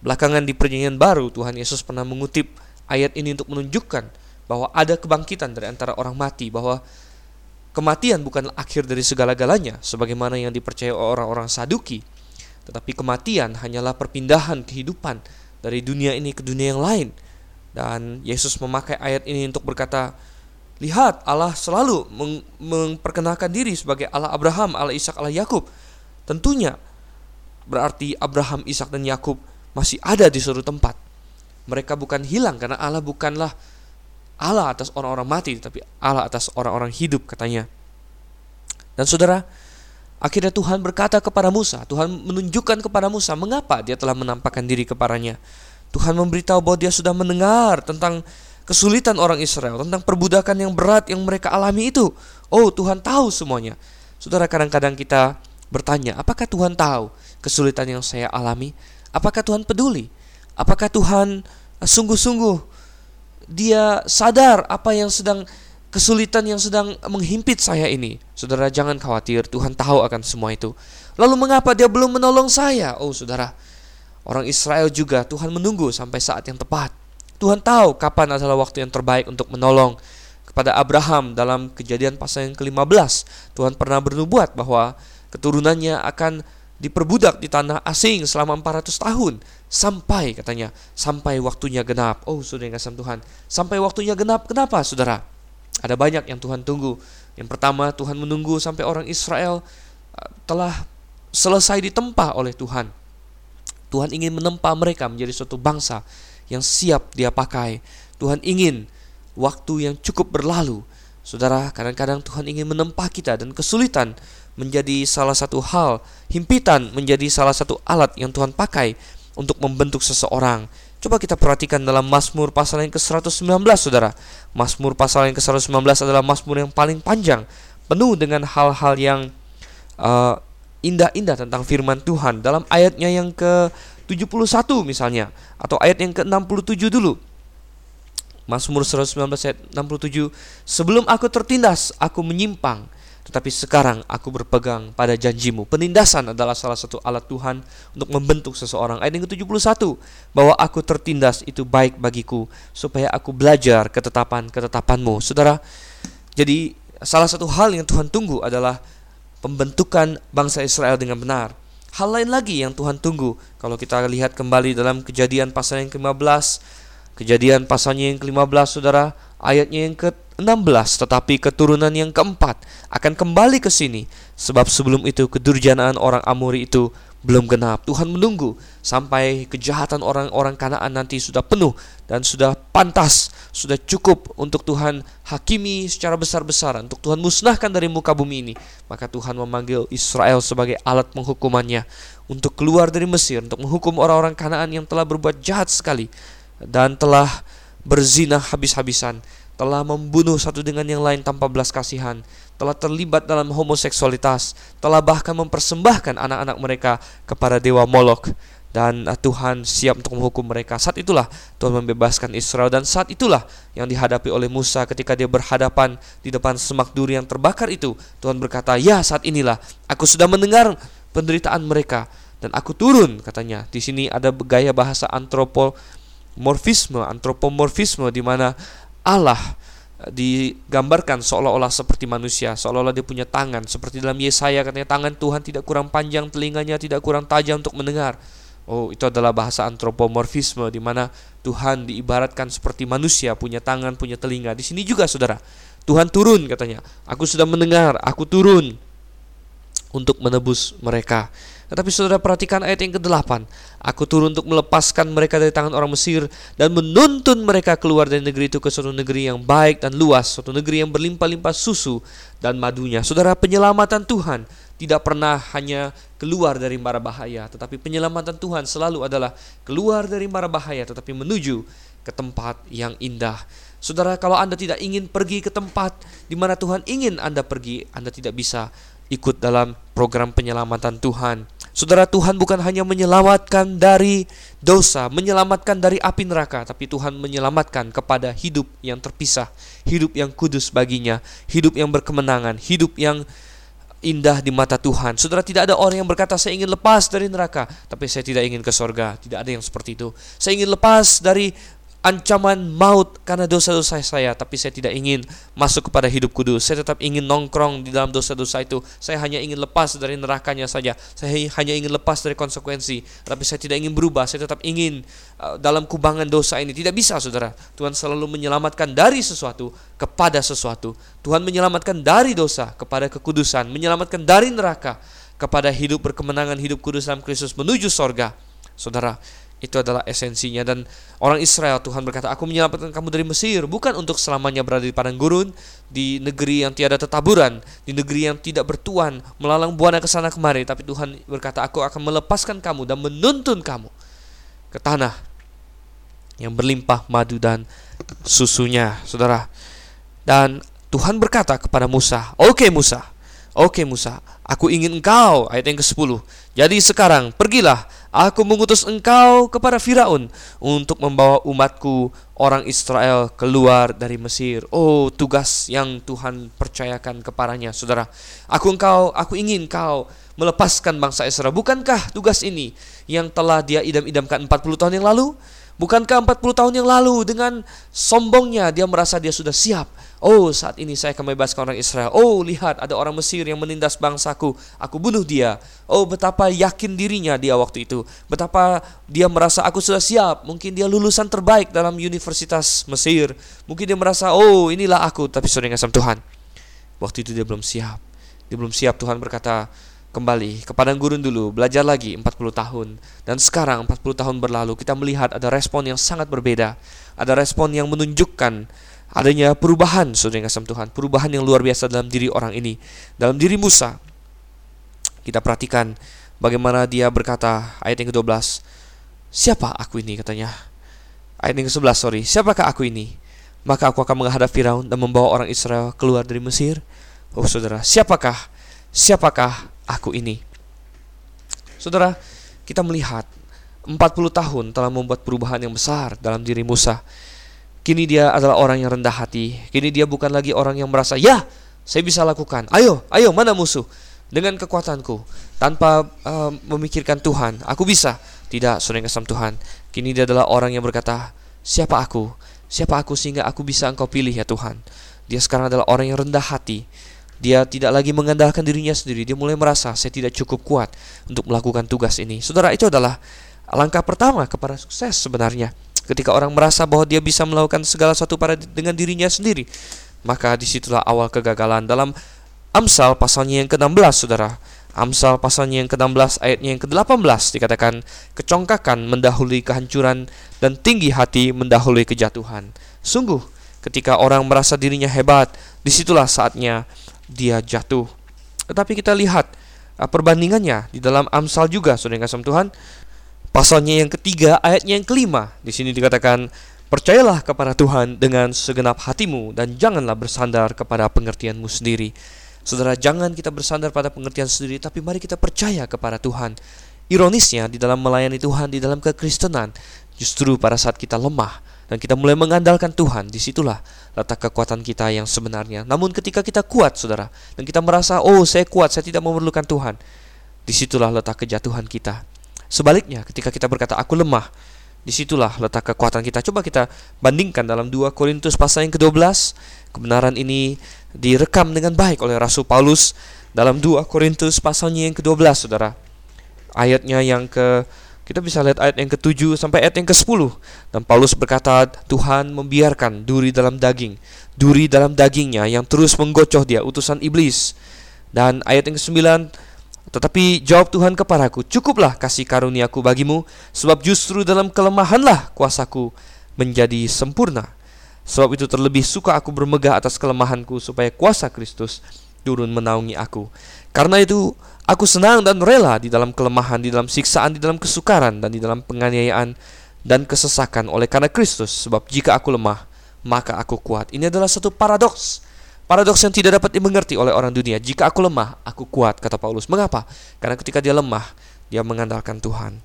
Belakangan di perjanjian baru, Tuhan Yesus pernah mengutip ayat ini untuk menunjukkan bahwa ada kebangkitan dari antara orang mati, bahwa kematian bukan akhir dari segala-galanya, sebagaimana yang dipercaya orang-orang Saduki. Tetapi kematian hanyalah perpindahan kehidupan dari dunia ini ke dunia yang lain. Dan Yesus memakai ayat ini untuk berkata, Lihat, Allah selalu meng memperkenalkan diri sebagai Allah Abraham, Allah Ishak, Allah Yakub. Tentunya berarti Abraham, Ishak dan Yakub masih ada di suatu tempat. Mereka bukan hilang karena Allah bukanlah Allah atas orang-orang mati, tapi Allah atas orang-orang hidup katanya. Dan saudara, akhirnya Tuhan berkata kepada Musa, Tuhan menunjukkan kepada Musa mengapa dia telah menampakkan diri kepadanya. Tuhan memberitahu bahwa dia sudah mendengar tentang kesulitan orang Israel, tentang perbudakan yang berat yang mereka alami itu. Oh, Tuhan tahu semuanya. Saudara, kadang-kadang kita bertanya, apakah Tuhan tahu kesulitan yang saya alami? Apakah Tuhan peduli? Apakah Tuhan eh, sungguh-sungguh dia sadar apa yang sedang kesulitan yang sedang menghimpit saya ini? Saudara, jangan khawatir, Tuhan tahu akan semua itu. Lalu mengapa dia belum menolong saya? Oh, saudara, orang Israel juga Tuhan menunggu sampai saat yang tepat. Tuhan tahu kapan adalah waktu yang terbaik untuk menolong kepada Abraham dalam kejadian pasal yang ke-15. Tuhan pernah bernubuat bahwa keturunannya akan diperbudak di tanah asing selama 400 tahun sampai katanya sampai waktunya genap. Oh, sudah yang kasih Tuhan. Sampai waktunya genap. Kenapa, Saudara? Ada banyak yang Tuhan tunggu. Yang pertama, Tuhan menunggu sampai orang Israel uh, telah selesai ditempa oleh Tuhan. Tuhan ingin menempa mereka menjadi suatu bangsa yang siap dia pakai. Tuhan ingin waktu yang cukup berlalu. Saudara, kadang-kadang Tuhan ingin menempa kita dan kesulitan menjadi salah satu hal, himpitan menjadi salah satu alat yang Tuhan pakai untuk membentuk seseorang. Coba kita perhatikan dalam Mazmur pasal yang ke-119, Saudara. Mazmur pasal yang ke-119 adalah Mazmur yang paling panjang, penuh dengan hal-hal yang uh, indah-indah tentang firman Tuhan dalam ayatnya yang ke-71 misalnya atau ayat yang ke-67 dulu. Mazmur 119 ayat 67 Sebelum aku tertindas aku menyimpang tetapi sekarang aku berpegang pada janjimu. Penindasan adalah salah satu alat Tuhan untuk membentuk seseorang. Ayat yang ke-71, bahwa aku tertindas itu baik bagiku, supaya aku belajar ketetapan-ketetapanmu. Saudara, jadi salah satu hal yang Tuhan tunggu adalah pembentukan bangsa Israel dengan benar. Hal lain lagi yang Tuhan tunggu, kalau kita lihat kembali dalam kejadian pasal yang ke-15, kejadian pasalnya yang ke-15, saudara, ayatnya yang ke-16 tetapi keturunan yang keempat akan kembali ke sini sebab sebelum itu kedurjanaan orang Amori itu belum genap. Tuhan menunggu sampai kejahatan orang-orang Kanaan nanti sudah penuh dan sudah pantas, sudah cukup untuk Tuhan hakimi secara besar-besaran, untuk Tuhan musnahkan dari muka bumi ini. Maka Tuhan memanggil Israel sebagai alat penghukumannya untuk keluar dari Mesir, untuk menghukum orang-orang Kanaan yang telah berbuat jahat sekali dan telah berzina habis-habisan, telah membunuh satu dengan yang lain tanpa belas kasihan, telah terlibat dalam homoseksualitas, telah bahkan mempersembahkan anak-anak mereka kepada dewa Molok dan uh, Tuhan siap untuk menghukum mereka. Saat itulah Tuhan membebaskan Israel dan saat itulah yang dihadapi oleh Musa ketika dia berhadapan di depan semak duri yang terbakar itu. Tuhan berkata, "Ya, saat inilah aku sudah mendengar penderitaan mereka dan aku turun," katanya. Di sini ada gaya bahasa antropol morfisme, antropomorfisme di mana Allah eh, digambarkan seolah-olah seperti manusia, seolah-olah dia punya tangan, seperti dalam Yesaya katanya tangan Tuhan tidak kurang panjang, telinganya tidak kurang tajam untuk mendengar. Oh, itu adalah bahasa antropomorfisme di mana Tuhan diibaratkan seperti manusia, punya tangan, punya telinga. Di sini juga Saudara, Tuhan turun katanya. Aku sudah mendengar, aku turun untuk menebus mereka. Tetapi saudara perhatikan ayat yang ke-8. Aku turun untuk melepaskan mereka dari tangan orang Mesir dan menuntun mereka keluar dari negeri itu ke suatu negeri yang baik dan luas, suatu negeri yang berlimpah-limpah susu dan madunya. Saudara, penyelamatan Tuhan tidak pernah hanya keluar dari mara bahaya, tetapi penyelamatan Tuhan selalu adalah keluar dari mara bahaya tetapi menuju ke tempat yang indah. Saudara, kalau Anda tidak ingin pergi ke tempat di mana Tuhan ingin Anda pergi, Anda tidak bisa ikut dalam program penyelamatan Tuhan. Saudara Tuhan bukan hanya menyelamatkan dari dosa, menyelamatkan dari api neraka, tapi Tuhan menyelamatkan kepada hidup yang terpisah, hidup yang kudus baginya, hidup yang berkemenangan, hidup yang indah di mata Tuhan. Saudara tidak ada orang yang berkata saya ingin lepas dari neraka, tapi saya tidak ingin ke sorga. Tidak ada yang seperti itu. Saya ingin lepas dari ancaman maut karena dosa-dosa saya, tapi saya tidak ingin masuk kepada hidup kudus. Saya tetap ingin nongkrong di dalam dosa-dosa itu. Saya hanya ingin lepas dari nerakanya saja. Saya hanya ingin lepas dari konsekuensi, tapi saya tidak ingin berubah. Saya tetap ingin uh, dalam kubangan dosa ini. Tidak bisa, Saudara. Tuhan selalu menyelamatkan dari sesuatu kepada sesuatu. Tuhan menyelamatkan dari dosa kepada kekudusan, menyelamatkan dari neraka kepada hidup berkemenangan, hidup kudus dalam Kristus menuju sorga. Saudara, itu adalah esensinya dan orang Israel Tuhan berkata, "Aku menyelamatkan kamu dari Mesir bukan untuk selamanya berada di padang gurun, di negeri yang tiada tetaburan, di negeri yang tidak bertuan, melalang buana ke sana kemari, tapi Tuhan berkata, "Aku akan melepaskan kamu dan menuntun kamu ke tanah yang berlimpah madu dan susunya." Saudara. Dan Tuhan berkata kepada Musa, "Oke okay, Musa, Oke Musa, aku ingin engkau, ayat yang ke-10. Jadi sekarang pergilah, aku mengutus engkau kepada Firaun untuk membawa umatku orang Israel keluar dari Mesir. Oh, tugas yang Tuhan percayakan kepadanya, Saudara. Aku engkau, aku ingin engkau melepaskan bangsa Israel. Bukankah tugas ini yang telah dia idam-idamkan 40 tahun yang lalu? Bukankah 40 tahun yang lalu dengan sombongnya dia merasa dia sudah siap? Oh, saat ini saya akan membebaskan orang Israel. Oh, lihat ada orang Mesir yang menindas bangsaku. Aku bunuh dia. Oh, betapa yakin dirinya dia waktu itu. Betapa dia merasa aku sudah siap. Mungkin dia lulusan terbaik dalam Universitas Mesir. Mungkin dia merasa, oh inilah aku. Tapi sudah sama Tuhan. Waktu itu dia belum siap. Dia belum siap. Tuhan berkata, kembali ke padang gurun dulu, belajar lagi 40 tahun. Dan sekarang 40 tahun berlalu, kita melihat ada respon yang sangat berbeda. Ada respon yang menunjukkan adanya perubahan, saudara yang kasih Tuhan. Perubahan yang luar biasa dalam diri orang ini. Dalam diri Musa, kita perhatikan bagaimana dia berkata, ayat yang ke-12, Siapa aku ini, katanya. Ayat yang ke-11, sorry. Siapakah aku ini? Maka aku akan menghadap Firaun dan membawa orang Israel keluar dari Mesir Oh saudara, siapakah siapakah aku ini? Saudara, kita melihat 40 tahun telah membuat perubahan yang besar dalam diri Musa. Kini dia adalah orang yang rendah hati. Kini dia bukan lagi orang yang merasa, "Ya, saya bisa lakukan. Ayo, ayo, mana musuh?" Dengan kekuatanku, tanpa uh, memikirkan Tuhan, aku bisa. Tidak, saudara kasam Tuhan. Kini dia adalah orang yang berkata, "Siapa aku? Siapa aku sehingga aku bisa Engkau pilih ya Tuhan?" Dia sekarang adalah orang yang rendah hati. Dia tidak lagi mengandalkan dirinya sendiri. Dia mulai merasa saya tidak cukup kuat untuk melakukan tugas ini. Saudara, itu adalah langkah pertama kepada sukses sebenarnya. Ketika orang merasa bahwa dia bisa melakukan segala sesuatu pada dengan dirinya sendiri, maka di situlah awal kegagalan dalam Amsal pasalnya yang ke-16, saudara. Amsal pasalnya yang ke-16 ayatnya yang ke-18 dikatakan kecongkakan mendahului kehancuran dan tinggi hati mendahului kejatuhan. Sungguh, ketika orang merasa dirinya hebat, di situlah saatnya dia jatuh. Tetapi kita lihat uh, perbandingannya di dalam Amsal juga, saudara kasih Tuhan. Pasalnya yang ketiga, ayatnya yang kelima. Di sini dikatakan, Percayalah kepada Tuhan dengan segenap hatimu dan janganlah bersandar kepada pengertianmu sendiri. Saudara, jangan kita bersandar pada pengertian sendiri, tapi mari kita percaya kepada Tuhan. Ironisnya, di dalam melayani Tuhan, di dalam kekristenan, justru pada saat kita lemah, dan kita mulai mengandalkan Tuhan, di situlah letak kekuatan kita yang sebenarnya. Namun ketika kita kuat, saudara, dan kita merasa, oh saya kuat, saya tidak memerlukan Tuhan, di situlah letak kejatuhan kita. Sebaliknya, ketika kita berkata, aku lemah, di situlah letak kekuatan kita. Coba kita bandingkan dalam 2 Korintus pasal yang ke-12, kebenaran ini direkam dengan baik oleh Rasul Paulus dalam 2 Korintus pasalnya yang ke-12, saudara. Ayatnya yang ke kita bisa lihat ayat yang ke-7 sampai ayat yang ke-10. Dan Paulus berkata, Tuhan membiarkan duri dalam daging, duri dalam dagingnya yang terus menggocoh dia, utusan iblis. Dan ayat yang ke-9, tetapi jawab Tuhan kepadaku, cukuplah kasih karuniaku bagimu, sebab justru dalam kelemahanlah kuasaku menjadi sempurna. Sebab itu terlebih suka aku bermegah atas kelemahanku, supaya kuasa Kristus turun menaungi aku. Karena itu Aku senang dan rela di dalam kelemahan, di dalam siksaan, di dalam kesukaran, dan di dalam penganiayaan dan kesesakan oleh karena Kristus. Sebab jika aku lemah, maka aku kuat. Ini adalah satu paradoks. Paradoks yang tidak dapat dimengerti oleh orang dunia. Jika aku lemah, aku kuat, kata Paulus. Mengapa? Karena ketika dia lemah, dia mengandalkan Tuhan.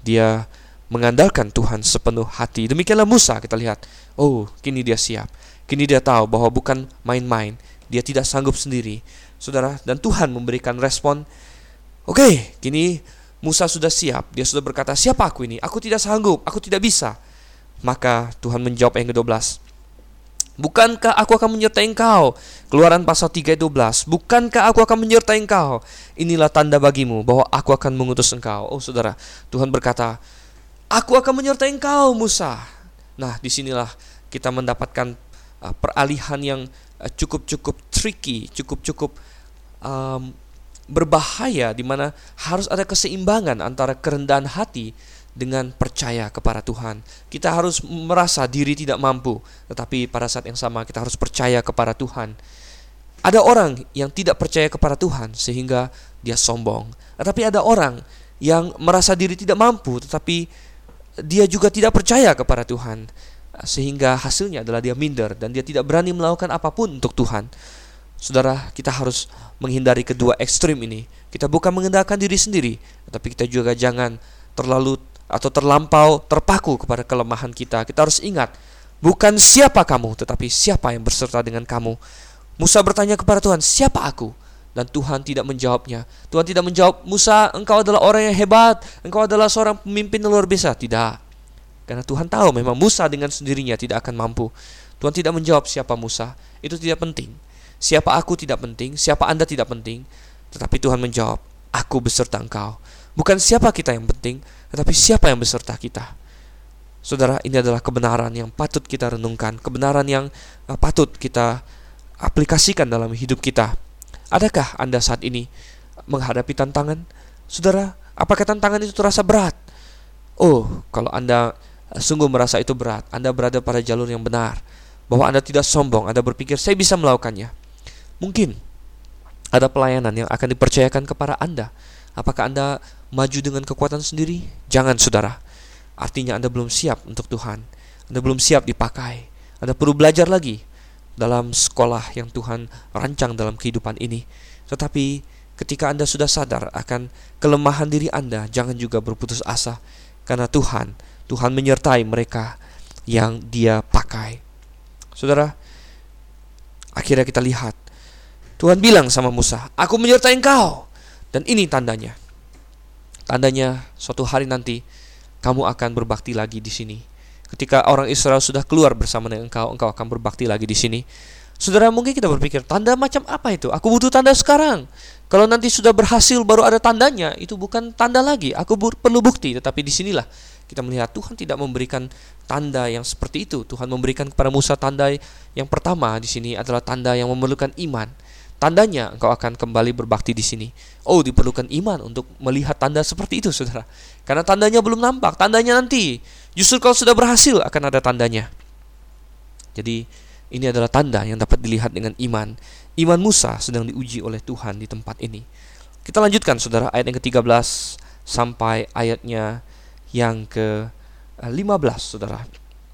Dia mengandalkan Tuhan sepenuh hati. Demikianlah Musa kita lihat. Oh, kini dia siap. Kini dia tahu bahwa bukan main-main. Dia tidak sanggup sendiri saudara, dan Tuhan memberikan respon, oke, okay, kini Musa sudah siap, dia sudah berkata, siapa aku ini? Aku tidak sanggup, aku tidak bisa. Maka Tuhan menjawab yang ke-12, Bukankah aku akan menyertai engkau? Keluaran pasal 3 ayat 12. Bukankah aku akan menyertai engkau? Inilah tanda bagimu bahwa aku akan mengutus engkau. Oh saudara, Tuhan berkata, Aku akan menyertai engkau Musa. Nah di sinilah kita mendapatkan uh, peralihan yang uh, cukup-cukup tricky, cukup-cukup um, berbahaya di mana harus ada keseimbangan antara kerendahan hati dengan percaya kepada Tuhan. Kita harus merasa diri tidak mampu, tetapi pada saat yang sama kita harus percaya kepada Tuhan. Ada orang yang tidak percaya kepada Tuhan sehingga dia sombong. Tetapi ada orang yang merasa diri tidak mampu tetapi dia juga tidak percaya kepada Tuhan sehingga hasilnya adalah dia minder dan dia tidak berani melakukan apa pun untuk Tuhan. Saudara, kita harus menghindari kedua ekstrim ini. Kita bukan mengendalikan diri sendiri, tetapi kita juga jangan terlalu atau terlampau terpaku kepada kelemahan kita. Kita harus ingat, bukan siapa kamu, tetapi siapa yang berserta dengan kamu. Musa bertanya kepada Tuhan, "Siapa aku?" Dan Tuhan tidak menjawabnya. Tuhan tidak menjawab, "Musa, engkau adalah orang yang hebat, engkau adalah seorang pemimpin yang luar biasa." Tidak. Karena Tuhan tahu memang Musa dengan sendirinya tidak akan mampu. Tuhan tidak menjawab siapa Musa, itu tidak penting. Siapa aku tidak penting, siapa Anda tidak penting, tetapi Tuhan menjawab, Aku beserta engkau. Bukan siapa kita yang penting, tetapi siapa yang beserta kita. Saudara, ini adalah kebenaran yang patut kita renungkan, kebenaran yang uh, patut kita aplikasikan dalam hidup kita. Adakah Anda saat ini menghadapi tantangan? Saudara, apakah tantangan itu terasa berat? Oh, kalau Anda uh, sungguh merasa itu berat, Anda berada pada jalur yang benar, bahwa Anda tidak sombong, Anda berpikir saya bisa melakukannya. Mungkin ada pelayanan yang akan dipercayakan kepada Anda. Apakah Anda maju dengan kekuatan sendiri? Jangan, saudara. Artinya Anda belum siap untuk Tuhan. Anda belum siap dipakai. Anda perlu belajar lagi. dalam sekolah yang Tuhan rancang dalam kehidupan ini. Tetapi ketika Anda sudah sadar akan kelemahan diri Anda, jangan juga berputus asa karena Tuhan, Tuhan menyertai mereka yang Dia pakai. Saudara, akhirnya kita lihat Tuhan bilang sama Musa, "Aku menyertai engkau." Dan ini tandanya. Tandanya suatu hari nanti kamu akan berbakti lagi di sini Ketika orang Israel sudah keluar bersama dengan engkau, engkau akan berbakti lagi di sini. Saudara, mungkin kita berpikir, tanda macam apa itu? Aku butuh tanda sekarang. Kalau nanti sudah berhasil baru ada tandanya, itu bukan tanda lagi. Aku perlu bukti, tetapi di sinilah kita melihat Tuhan tidak memberikan tanda yang seperti itu. Tuhan memberikan kepada Musa tanda yang pertama di sini adalah tanda yang memerlukan iman. Tandanya engkau akan kembali berbakti di sini. Oh, diperlukan iman untuk melihat tanda seperti itu, saudara. Karena tandanya belum nampak. Tandanya nanti. Justru kalau sudah berhasil akan ada tandanya. Jadi, ini adalah tanda yang dapat dilihat dengan iman. Iman Musa sedang diuji oleh Tuhan di tempat ini. Kita lanjutkan, saudara, ayat yang ke-13 sampai ayatnya yang ke-15, saudara.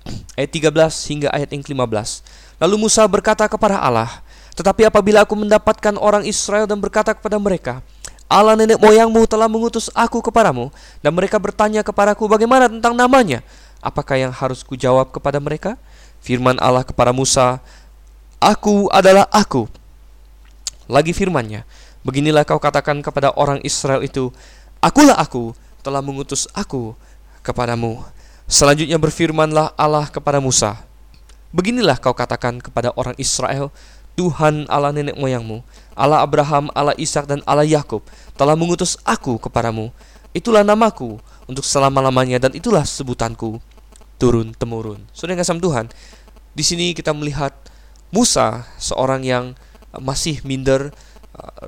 Ayat 13 hingga ayat yang ke-15. Lalu Musa berkata kepada Allah, tetapi apabila aku mendapatkan orang Israel dan berkata kepada mereka, Allah nenek moyangmu telah mengutus aku kepadamu, dan mereka bertanya kepadaku bagaimana tentang namanya, apakah yang harus kujawab kepada mereka? Firman Allah kepada Musa, Aku adalah aku. Lagi firmannya, beginilah kau katakan kepada orang Israel itu, Akulah aku, telah mengutus aku kepadamu. Selanjutnya berfirmanlah Allah kepada Musa, Beginilah kau katakan kepada orang Israel, Tuhan Allah nenek moyangmu, Allah Abraham, Allah Ishak dan Allah Yakub telah mengutus aku kepadamu. Itulah namaku untuk selama-lamanya dan itulah sebutanku turun temurun. Saudara Tuhan, di sini kita melihat Musa seorang yang masih minder,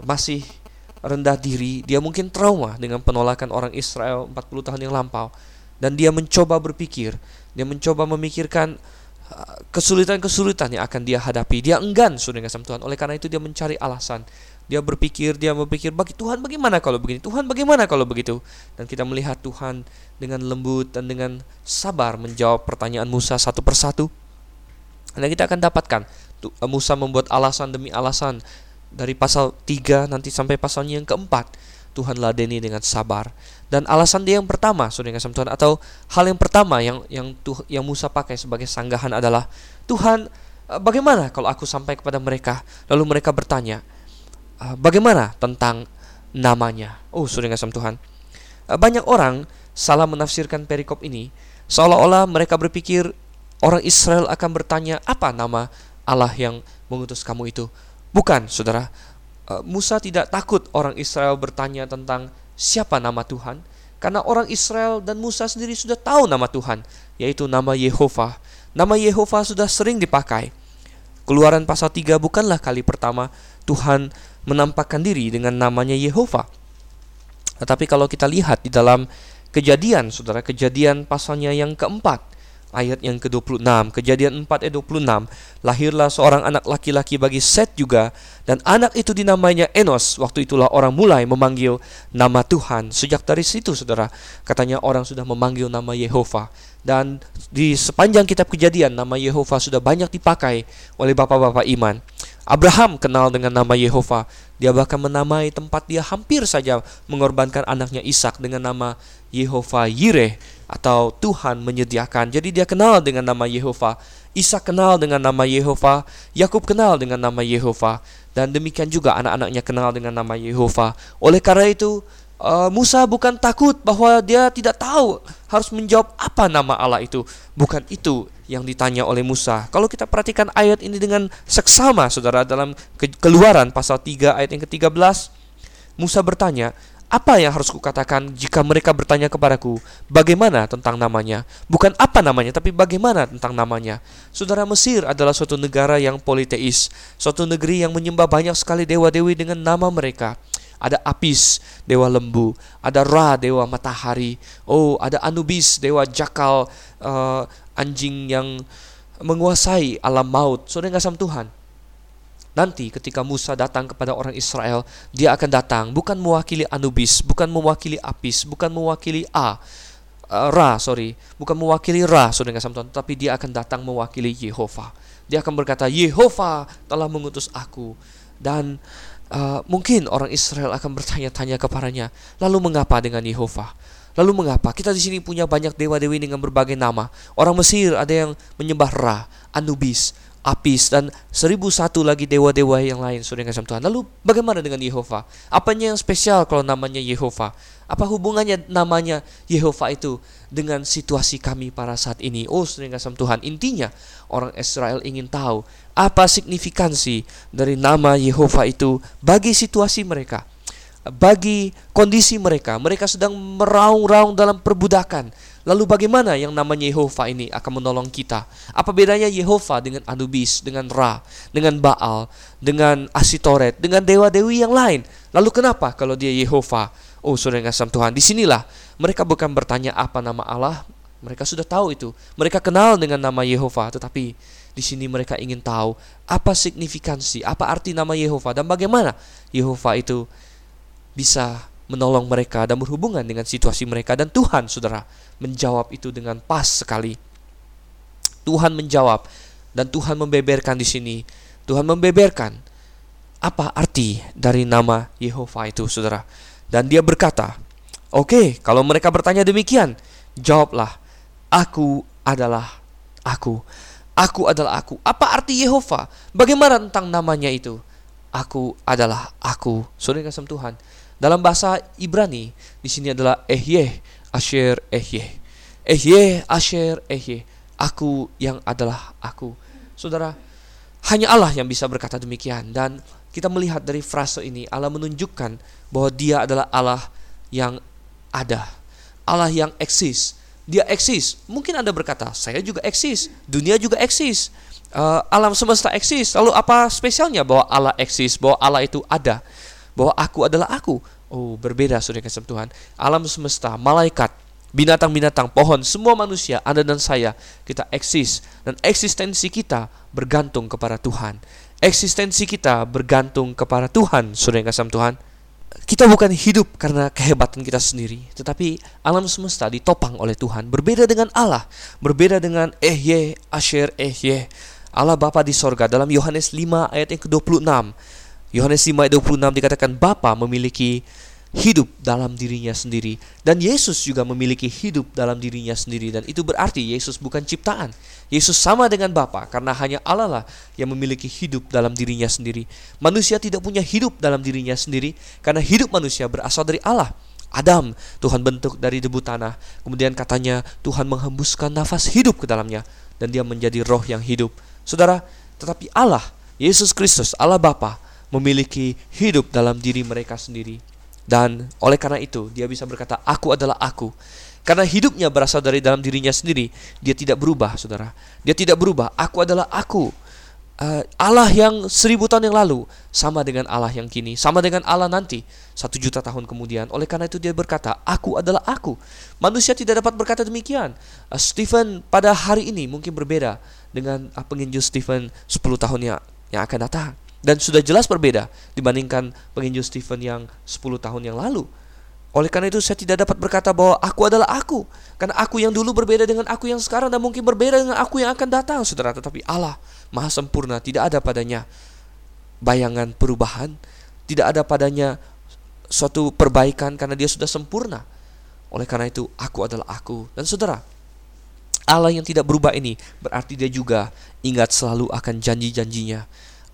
masih rendah diri, dia mungkin trauma dengan penolakan orang Israel 40 tahun yang lampau dan dia mencoba berpikir, dia mencoba memikirkan kesulitan-kesulitan yang akan dia hadapi. Dia enggan sudah dengan Tuhan. Oleh karena itu dia mencari alasan. Dia berpikir, dia berpikir, bagi Tuhan bagaimana kalau begini? Tuhan bagaimana kalau begitu? Dan kita melihat Tuhan dengan lembut dan dengan sabar menjawab pertanyaan Musa satu persatu. Dan kita akan dapatkan Musa membuat alasan demi alasan dari pasal 3 nanti sampai pasalnya yang keempat Tuhan ladeni dengan sabar. Dan alasan dia yang pertama, saudara kasih Tuhan, atau hal yang pertama yang yang tuh yang Musa pakai sebagai sanggahan adalah Tuhan, eh, bagaimana kalau aku sampai kepada mereka, lalu mereka bertanya, eh, bagaimana tentang namanya? Oh, saudara kasih Tuhan, eh, banyak orang salah menafsirkan perikop ini, seolah-olah mereka berpikir orang Israel akan bertanya apa nama Allah yang mengutus kamu itu. Bukan, saudara. Eh, Musa tidak takut orang Israel bertanya tentang siapa nama Tuhan karena orang Israel dan Musa sendiri sudah tahu nama Tuhan yaitu nama Yehova. Nama Yehova sudah sering dipakai. Keluaran pasal 3 bukanlah kali pertama Tuhan menampakkan diri dengan namanya Yehova. Tetapi kalau kita lihat di dalam kejadian, saudara, kejadian pasalnya yang keempat, ayat yang ke-26, kejadian 4 ayat 26, lahirlah seorang anak laki-laki bagi Set juga, dan anak itu dinamainya Enos. Waktu itulah orang mulai memanggil nama Tuhan. Sejak dari situ, saudara, katanya orang sudah memanggil nama Yehova. Dan di sepanjang kitab kejadian, nama Yehova sudah banyak dipakai oleh bapak-bapak iman. Abraham kenal dengan nama Yehova. Dia bahkan menamai tempat dia hampir saja mengorbankan anaknya Ishak dengan nama Yehova Yireh atau Tuhan menyediakan. Jadi dia kenal dengan nama Yehova. Isa kenal dengan nama Yehova, Yakub kenal dengan nama Yehova, dan demikian juga anak-anaknya kenal dengan nama Yehova. Oleh karena itu, uh, Musa bukan takut bahwa dia tidak tahu harus menjawab apa nama Allah itu. Bukan itu yang ditanya oleh Musa. Kalau kita perhatikan ayat ini dengan seksama, saudara, dalam keluaran pasal 3 ayat yang ke-13, Musa bertanya, apa yang harus kukatakan jika mereka bertanya kepadaku, bagaimana tentang namanya? Bukan apa namanya, tapi bagaimana tentang namanya. Saudara Mesir adalah suatu negara yang politeis, suatu negeri yang menyembah banyak sekali dewa-dewi dengan nama mereka. Ada Apis, dewa lembu. Ada Ra, dewa matahari. Oh, ada Anubis, dewa jakal, uh, anjing yang menguasai alam maut. Saudara nggak sama Tuhan. Nanti ketika Musa datang kepada orang Israel, dia akan datang bukan mewakili Anubis, bukan mewakili Apis, bukan mewakili A. uh, Ra, sorry, bukan mewakili Ra, saudara kasih Tuhan, tapi dia akan datang mewakili Yehova. Dia akan berkata, Yehova telah mengutus aku. Dan uh, mungkin orang Israel akan bertanya-tanya kepadanya, lalu mengapa dengan Yehova? Lalu mengapa? Kita di sini punya banyak dewa-dewi dengan berbagai nama. Orang Mesir ada yang menyembah Ra, Anubis, Apis dan seribu satu lagi dewa-dewa yang lain saudara kasih Tuhan. Lalu bagaimana dengan Yehova? Apanya yang spesial kalau namanya Yehova? Apa hubungannya namanya Yehova itu dengan situasi kami para saat ini? Oh saudara kasih Tuhan, intinya orang Israel ingin tahu apa signifikansi dari nama Yehova itu bagi situasi mereka bagi kondisi mereka. Mereka sedang meraung-raung dalam perbudakan. Lalu bagaimana yang namanya Yehova ini akan menolong kita? Apa bedanya Yehova dengan Anubis, dengan Ra, dengan Baal, dengan Asitoret, dengan dewa-dewi yang lain? Lalu kenapa kalau dia Yehova? Oh, saudara kasih Tuhan, di sinilah mereka bukan bertanya apa nama Allah, mereka sudah tahu itu. Mereka kenal dengan nama Yehova, tetapi di sini mereka ingin tahu apa signifikansi, apa arti nama Yehova dan bagaimana Yehova itu bisa menolong mereka dan berhubungan dengan situasi mereka dan Tuhan Saudara menjawab itu dengan pas sekali. Tuhan menjawab dan Tuhan membeberkan di sini. Tuhan membeberkan apa arti dari nama Yehova itu, Saudara. Dan dia berkata, "Oke, okay, kalau mereka bertanya demikian, jawablah, aku adalah aku. Aku adalah aku. Apa arti Yehova? Bagaimana tentang namanya itu? Aku adalah aku." Saudara kasih Tuhan. Dalam bahasa Ibrani di sini adalah Ehye, Asher, Ehye. Ehye, Asher, Ehye. Aku yang adalah aku. Saudara, hanya Allah yang bisa berkata demikian dan kita melihat dari frase ini Allah menunjukkan bahwa Dia adalah Allah yang ada. Allah yang eksis. Dia eksis. Mungkin Anda berkata, saya juga eksis. Dunia juga eksis. Uh, alam semesta eksis. Lalu apa spesialnya bahwa Allah eksis, bahwa Allah itu ada? bahwa aku adalah aku. Oh, berbeda saudara kasih Tuhan. Alam semesta, malaikat, binatang-binatang, pohon, semua manusia, Anda dan saya, kita eksis dan eksistensi kita bergantung kepada Tuhan. Eksistensi kita bergantung kepada Tuhan, saudara kasih Tuhan. Kita bukan hidup karena kehebatan kita sendiri, tetapi alam semesta ditopang oleh Tuhan. Berbeda dengan Allah, berbeda dengan Ehye, Asher, Ehye. Allah Bapa di sorga dalam Yohanes 5 ayat yang ke-26 Yohanes 5 ayat 26 dikatakan Bapa memiliki hidup dalam dirinya sendiri dan Yesus juga memiliki hidup dalam dirinya sendiri dan itu berarti Yesus bukan ciptaan. Yesus sama dengan Bapa karena hanya Allah lah yang memiliki hidup dalam dirinya sendiri. Manusia tidak punya hidup dalam dirinya sendiri karena hidup manusia berasal dari Allah. Adam Tuhan bentuk dari debu tanah kemudian katanya Tuhan menghembuskan nafas hidup ke dalamnya dan dia menjadi roh yang hidup. Saudara, tetapi Allah Yesus Kristus Allah Bapa memiliki hidup dalam diri mereka sendiri. Dan oleh karena itu, dia bisa berkata, "Aku adalah aku." Karena hidupnya berasal dari dalam dirinya sendiri, dia tidak berubah, saudara. Dia tidak berubah. Aku adalah aku. Uh, Allah yang seribu tahun yang lalu sama dengan Allah yang kini, sama dengan Allah nanti satu juta tahun kemudian. Oleh karena itu dia berkata, aku adalah aku. Manusia tidak dapat berkata demikian. Uh, Stephen pada hari ini mungkin berbeda dengan uh, penginjil Stephen 10 tahun yang akan datang dan sudah jelas berbeda dibandingkan penginjil Stephen yang 10 tahun yang lalu. Oleh karena itu saya tidak dapat berkata bahwa aku adalah aku. Karena aku yang dulu berbeda dengan aku yang sekarang dan mungkin berbeda dengan aku yang akan datang, saudara. Tetapi Allah maha sempurna, tidak ada padanya bayangan perubahan, tidak ada padanya suatu perbaikan karena dia sudah sempurna. Oleh karena itu, aku adalah aku. Dan saudara, Allah yang tidak berubah ini berarti dia juga ingat selalu akan janji-janjinya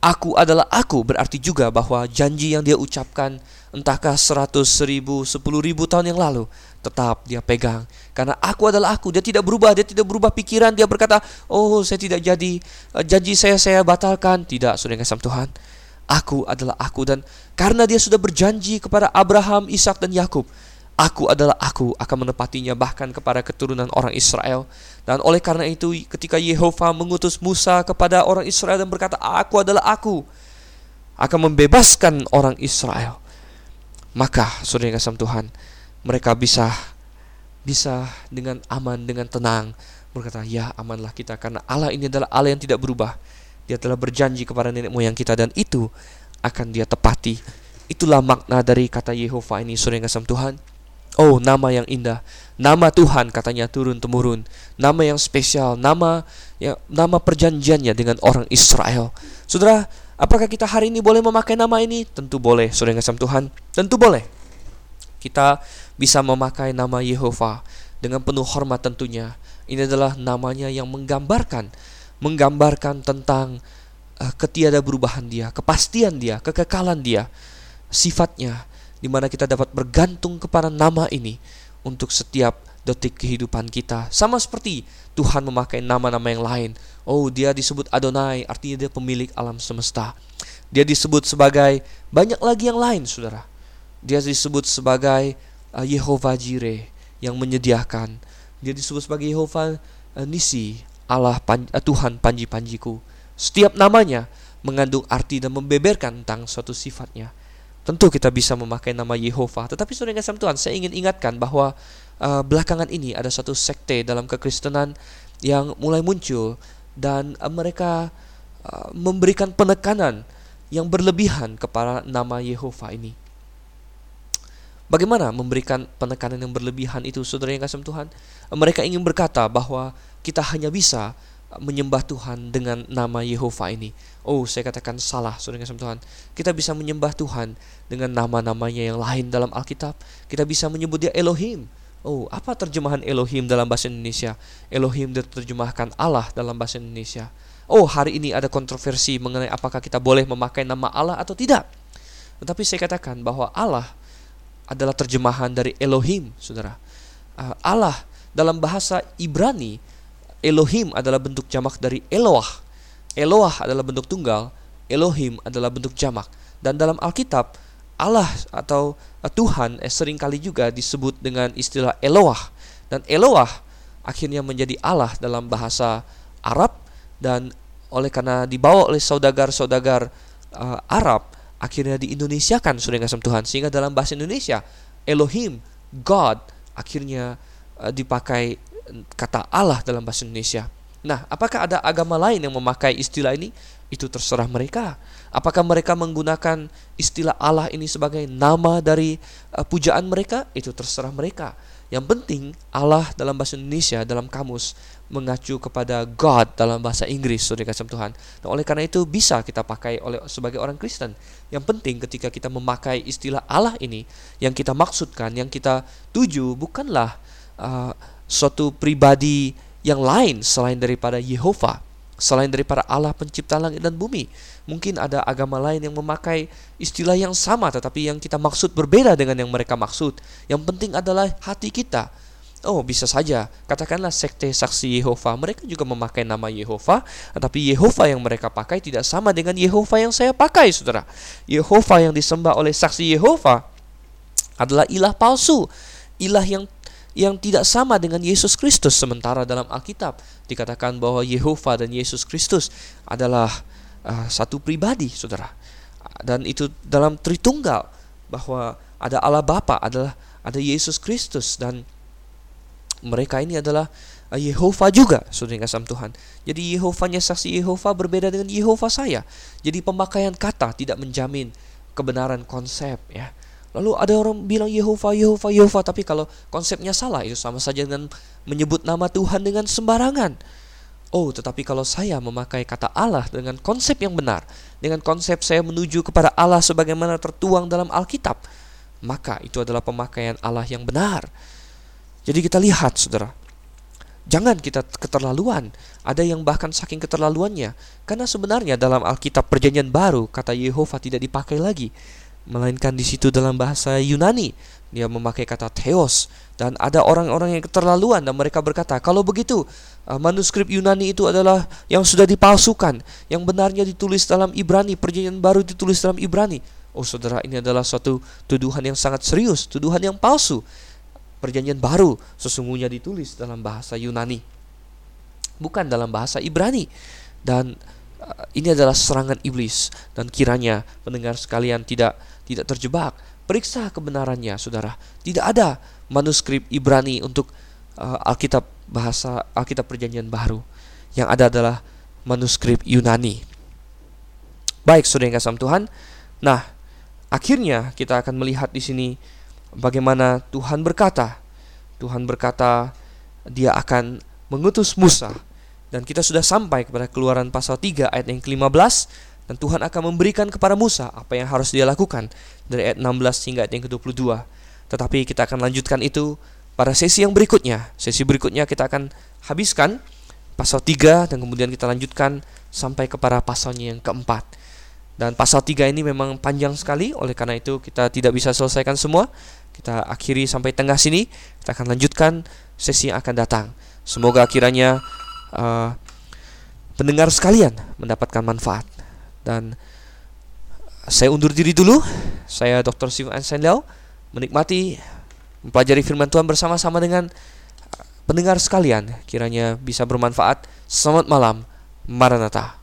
Aku adalah aku berarti juga bahwa janji yang dia ucapkan entahkah seratus ribu, sepuluh ribu tahun yang lalu tetap dia pegang. Karena aku adalah aku, dia tidak berubah, dia tidak berubah pikiran, dia berkata, oh saya tidak jadi, eh, janji saya saya batalkan. Tidak, sudah kasih Tuhan. Aku adalah aku dan karena dia sudah berjanji kepada Abraham, Ishak dan Yakub, Aku adalah aku akan menepatinya bahkan kepada keturunan orang Israel. Dan oleh karena itu ketika Yehova mengutus Musa kepada orang Israel dan berkata, Aku adalah aku, akan membebaskan orang Israel. Maka, saudara kasih Tuhan, mereka bisa bisa dengan aman, dengan tenang berkata, ya amanlah kita karena Allah ini adalah Allah yang tidak berubah. Dia telah berjanji kepada nenek moyang kita dan itu akan dia tepati. Itulah makna dari kata Yehova ini, saudara kasih Tuhan Oh, nama yang indah. Nama Tuhan katanya turun temurun. Nama yang spesial, nama ya, nama perjanjiannya dengan orang Israel. Saudara, apakah kita hari ini boleh memakai nama ini? Tentu boleh, Saudara yang Tuhan. Tentu boleh. Kita bisa memakai nama Yehova dengan penuh hormat tentunya. Ini adalah namanya yang menggambarkan menggambarkan tentang uh, ketiada berubahan dia, kepastian dia, kekekalan dia, sifatnya di mana kita dapat bergantung kepada nama ini untuk setiap detik kehidupan kita. Sama seperti Tuhan memakai nama-nama yang lain. Oh, dia disebut Adonai, artinya dia pemilik alam semesta. Dia disebut sebagai banyak lagi yang lain, Saudara. Dia disebut sebagai uh, Yehova Jireh yang menyediakan. Dia disebut sebagai Yehova uh, Nisi, Allah pan, uh, Tuhan panji-panjiku. Setiap namanya mengandung arti dan membeberkan tentang suatu sifatnya. Tentu kita bisa memakai nama Yehova, tetapi saudara kasih Tuhan, saya ingin ingatkan bahwa uh, belakangan ini ada satu sekte dalam kekristenan yang mulai muncul dan uh, mereka uh, memberikan penekanan yang berlebihan kepada nama Yehova ini. Bagaimana memberikan penekanan yang berlebihan itu saudara yang kasih Tuhan? Mereka ingin berkata bahwa kita hanya bisa menyembah Tuhan dengan nama Yehova ini. Oh, saya katakan salah, saudara kasih Tuhan. Kita bisa menyembah Tuhan dengan nama-namanya yang lain dalam Alkitab. Kita bisa menyebut dia Elohim. Oh, apa terjemahan Elohim dalam bahasa Indonesia? Elohim diterjemahkan Allah dalam bahasa Indonesia. Oh, hari ini ada kontroversi mengenai apakah kita boleh memakai nama Allah atau tidak. Tetapi saya katakan bahwa Allah adalah terjemahan dari Elohim, saudara. Ah, Allah dalam bahasa Ibrani Elohim adalah bentuk jamak dari Eloah. Eloah adalah bentuk tunggal, Elohim adalah bentuk jamak. Dan dalam Alkitab, Allah atau Tuhan eh, sering kali juga disebut dengan istilah Eloah. Dan Eloah akhirnya menjadi Allah dalam bahasa Arab dan oleh karena dibawa oleh saudagar-saudagar uh, Arab akhirnya diindonesiakan sudah kasih Tuhan sehingga dalam bahasa Indonesia Elohim God akhirnya uh, dipakai kata Allah dalam bahasa Indonesia. Nah, apakah ada agama lain yang memakai istilah ini? Itu terserah mereka. Apakah mereka menggunakan istilah Allah ini sebagai nama dari uh, pujaan mereka? Itu terserah mereka. Yang penting Allah dalam bahasa Indonesia dalam kamus mengacu kepada God dalam bahasa Inggris, Saudara kasih Tuhan. Nah, oleh karena itu bisa kita pakai oleh sebagai orang Kristen. Yang penting ketika kita memakai istilah Allah ini, yang kita maksudkan, yang kita tuju bukanlah uh, suatu pribadi yang lain selain daripada Yehova, selain daripada Allah pencipta langit dan bumi. Mungkin ada agama lain yang memakai istilah yang sama tetapi yang kita maksud berbeda dengan yang mereka maksud. Yang penting adalah hati kita. Oh, bisa saja. Katakanlah sekte saksi Yehova. Mereka juga memakai nama Yehova, tetapi Yehova yang mereka pakai tidak sama dengan Yehova yang saya pakai, Saudara. Yehova yang disembah oleh saksi Yehova adalah ilah palsu. Ilah yang yang tidak sama dengan Yesus Kristus sementara dalam Alkitab. Dikatakan bahwa Yehova dan Yesus Kristus adalah uh, satu pribadi saudara. Dan itu dalam Tritunggal bahwa ada Allah Bapa adalah ada Yesus Kristus dan mereka ini adalah uh, Yehova juga saudara kasih Tuhan. Jadi Yehovanya saksi Yehova berbeda dengan Yehova saya. Jadi pemakaian kata tidak menjamin kebenaran konsep ya Lalu ada orang bilang Yehova, Yehova, Yehova, tapi kalau konsepnya salah itu sama saja dengan menyebut nama Tuhan dengan sembarangan. Oh, tetapi kalau saya memakai kata Allah dengan konsep yang benar, dengan konsep saya menuju kepada Allah sebagaimana tertuang dalam Alkitab, maka itu adalah pemakaian Allah yang benar. Jadi kita lihat, saudara, jangan kita keterlaluan. Ada yang bahkan saking keterlaluannya, karena sebenarnya dalam Alkitab Perjanjian Baru kata Yehova tidak dipakai lagi melainkan di situ dalam bahasa Yunani dia memakai kata theos dan ada orang-orang yang keterlaluan dan mereka berkata kalau begitu uh, manuskrip Yunani itu adalah yang sudah dipalsukan yang benarnya ditulis dalam Ibrani perjanjian baru ditulis dalam Ibrani. Oh saudara ini adalah suatu tuduhan yang sangat serius tuduhan yang palsu. Perjanjian baru sesungguhnya ditulis dalam bahasa Yunani bukan dalam bahasa Ibrani. Dan uh, ini adalah serangan iblis. Dan kiranya pendengar sekalian tidak tidak terjebak. Periksa kebenarannya, saudara. Tidak ada manuskrip Ibrani untuk uh, Alkitab bahasa Alkitab Perjanjian Baru. Yang ada adalah manuskrip Yunani. Baik, saudara yang kasih Tuhan. Nah, akhirnya kita akan melihat di sini bagaimana Tuhan berkata. Tuhan berkata dia akan mengutus Musa dan kita sudah sampai kepada keluaran pasal 3 ayat yang ke-15 dan Tuhan akan memberikan kepada Musa apa yang harus dia lakukan dari ayat 16 hingga ayat yang ke-22. Tetapi kita akan lanjutkan itu pada sesi yang berikutnya. Sesi berikutnya kita akan habiskan pasal 3 dan kemudian kita lanjutkan sampai kepada pasalnya yang keempat. Dan pasal 3 ini memang panjang sekali, oleh karena itu kita tidak bisa selesaikan semua. Kita akhiri sampai tengah sini, kita akan lanjutkan sesi yang akan datang. Semoga kiranya uh, pendengar sekalian mendapatkan manfaat. Dan saya undur diri dulu. Saya Dr. Steven Einstein Liao menikmati mempelajari firman Tuhan bersama-sama dengan pendengar sekalian. Kiranya bisa bermanfaat. Selamat malam. Maranatha.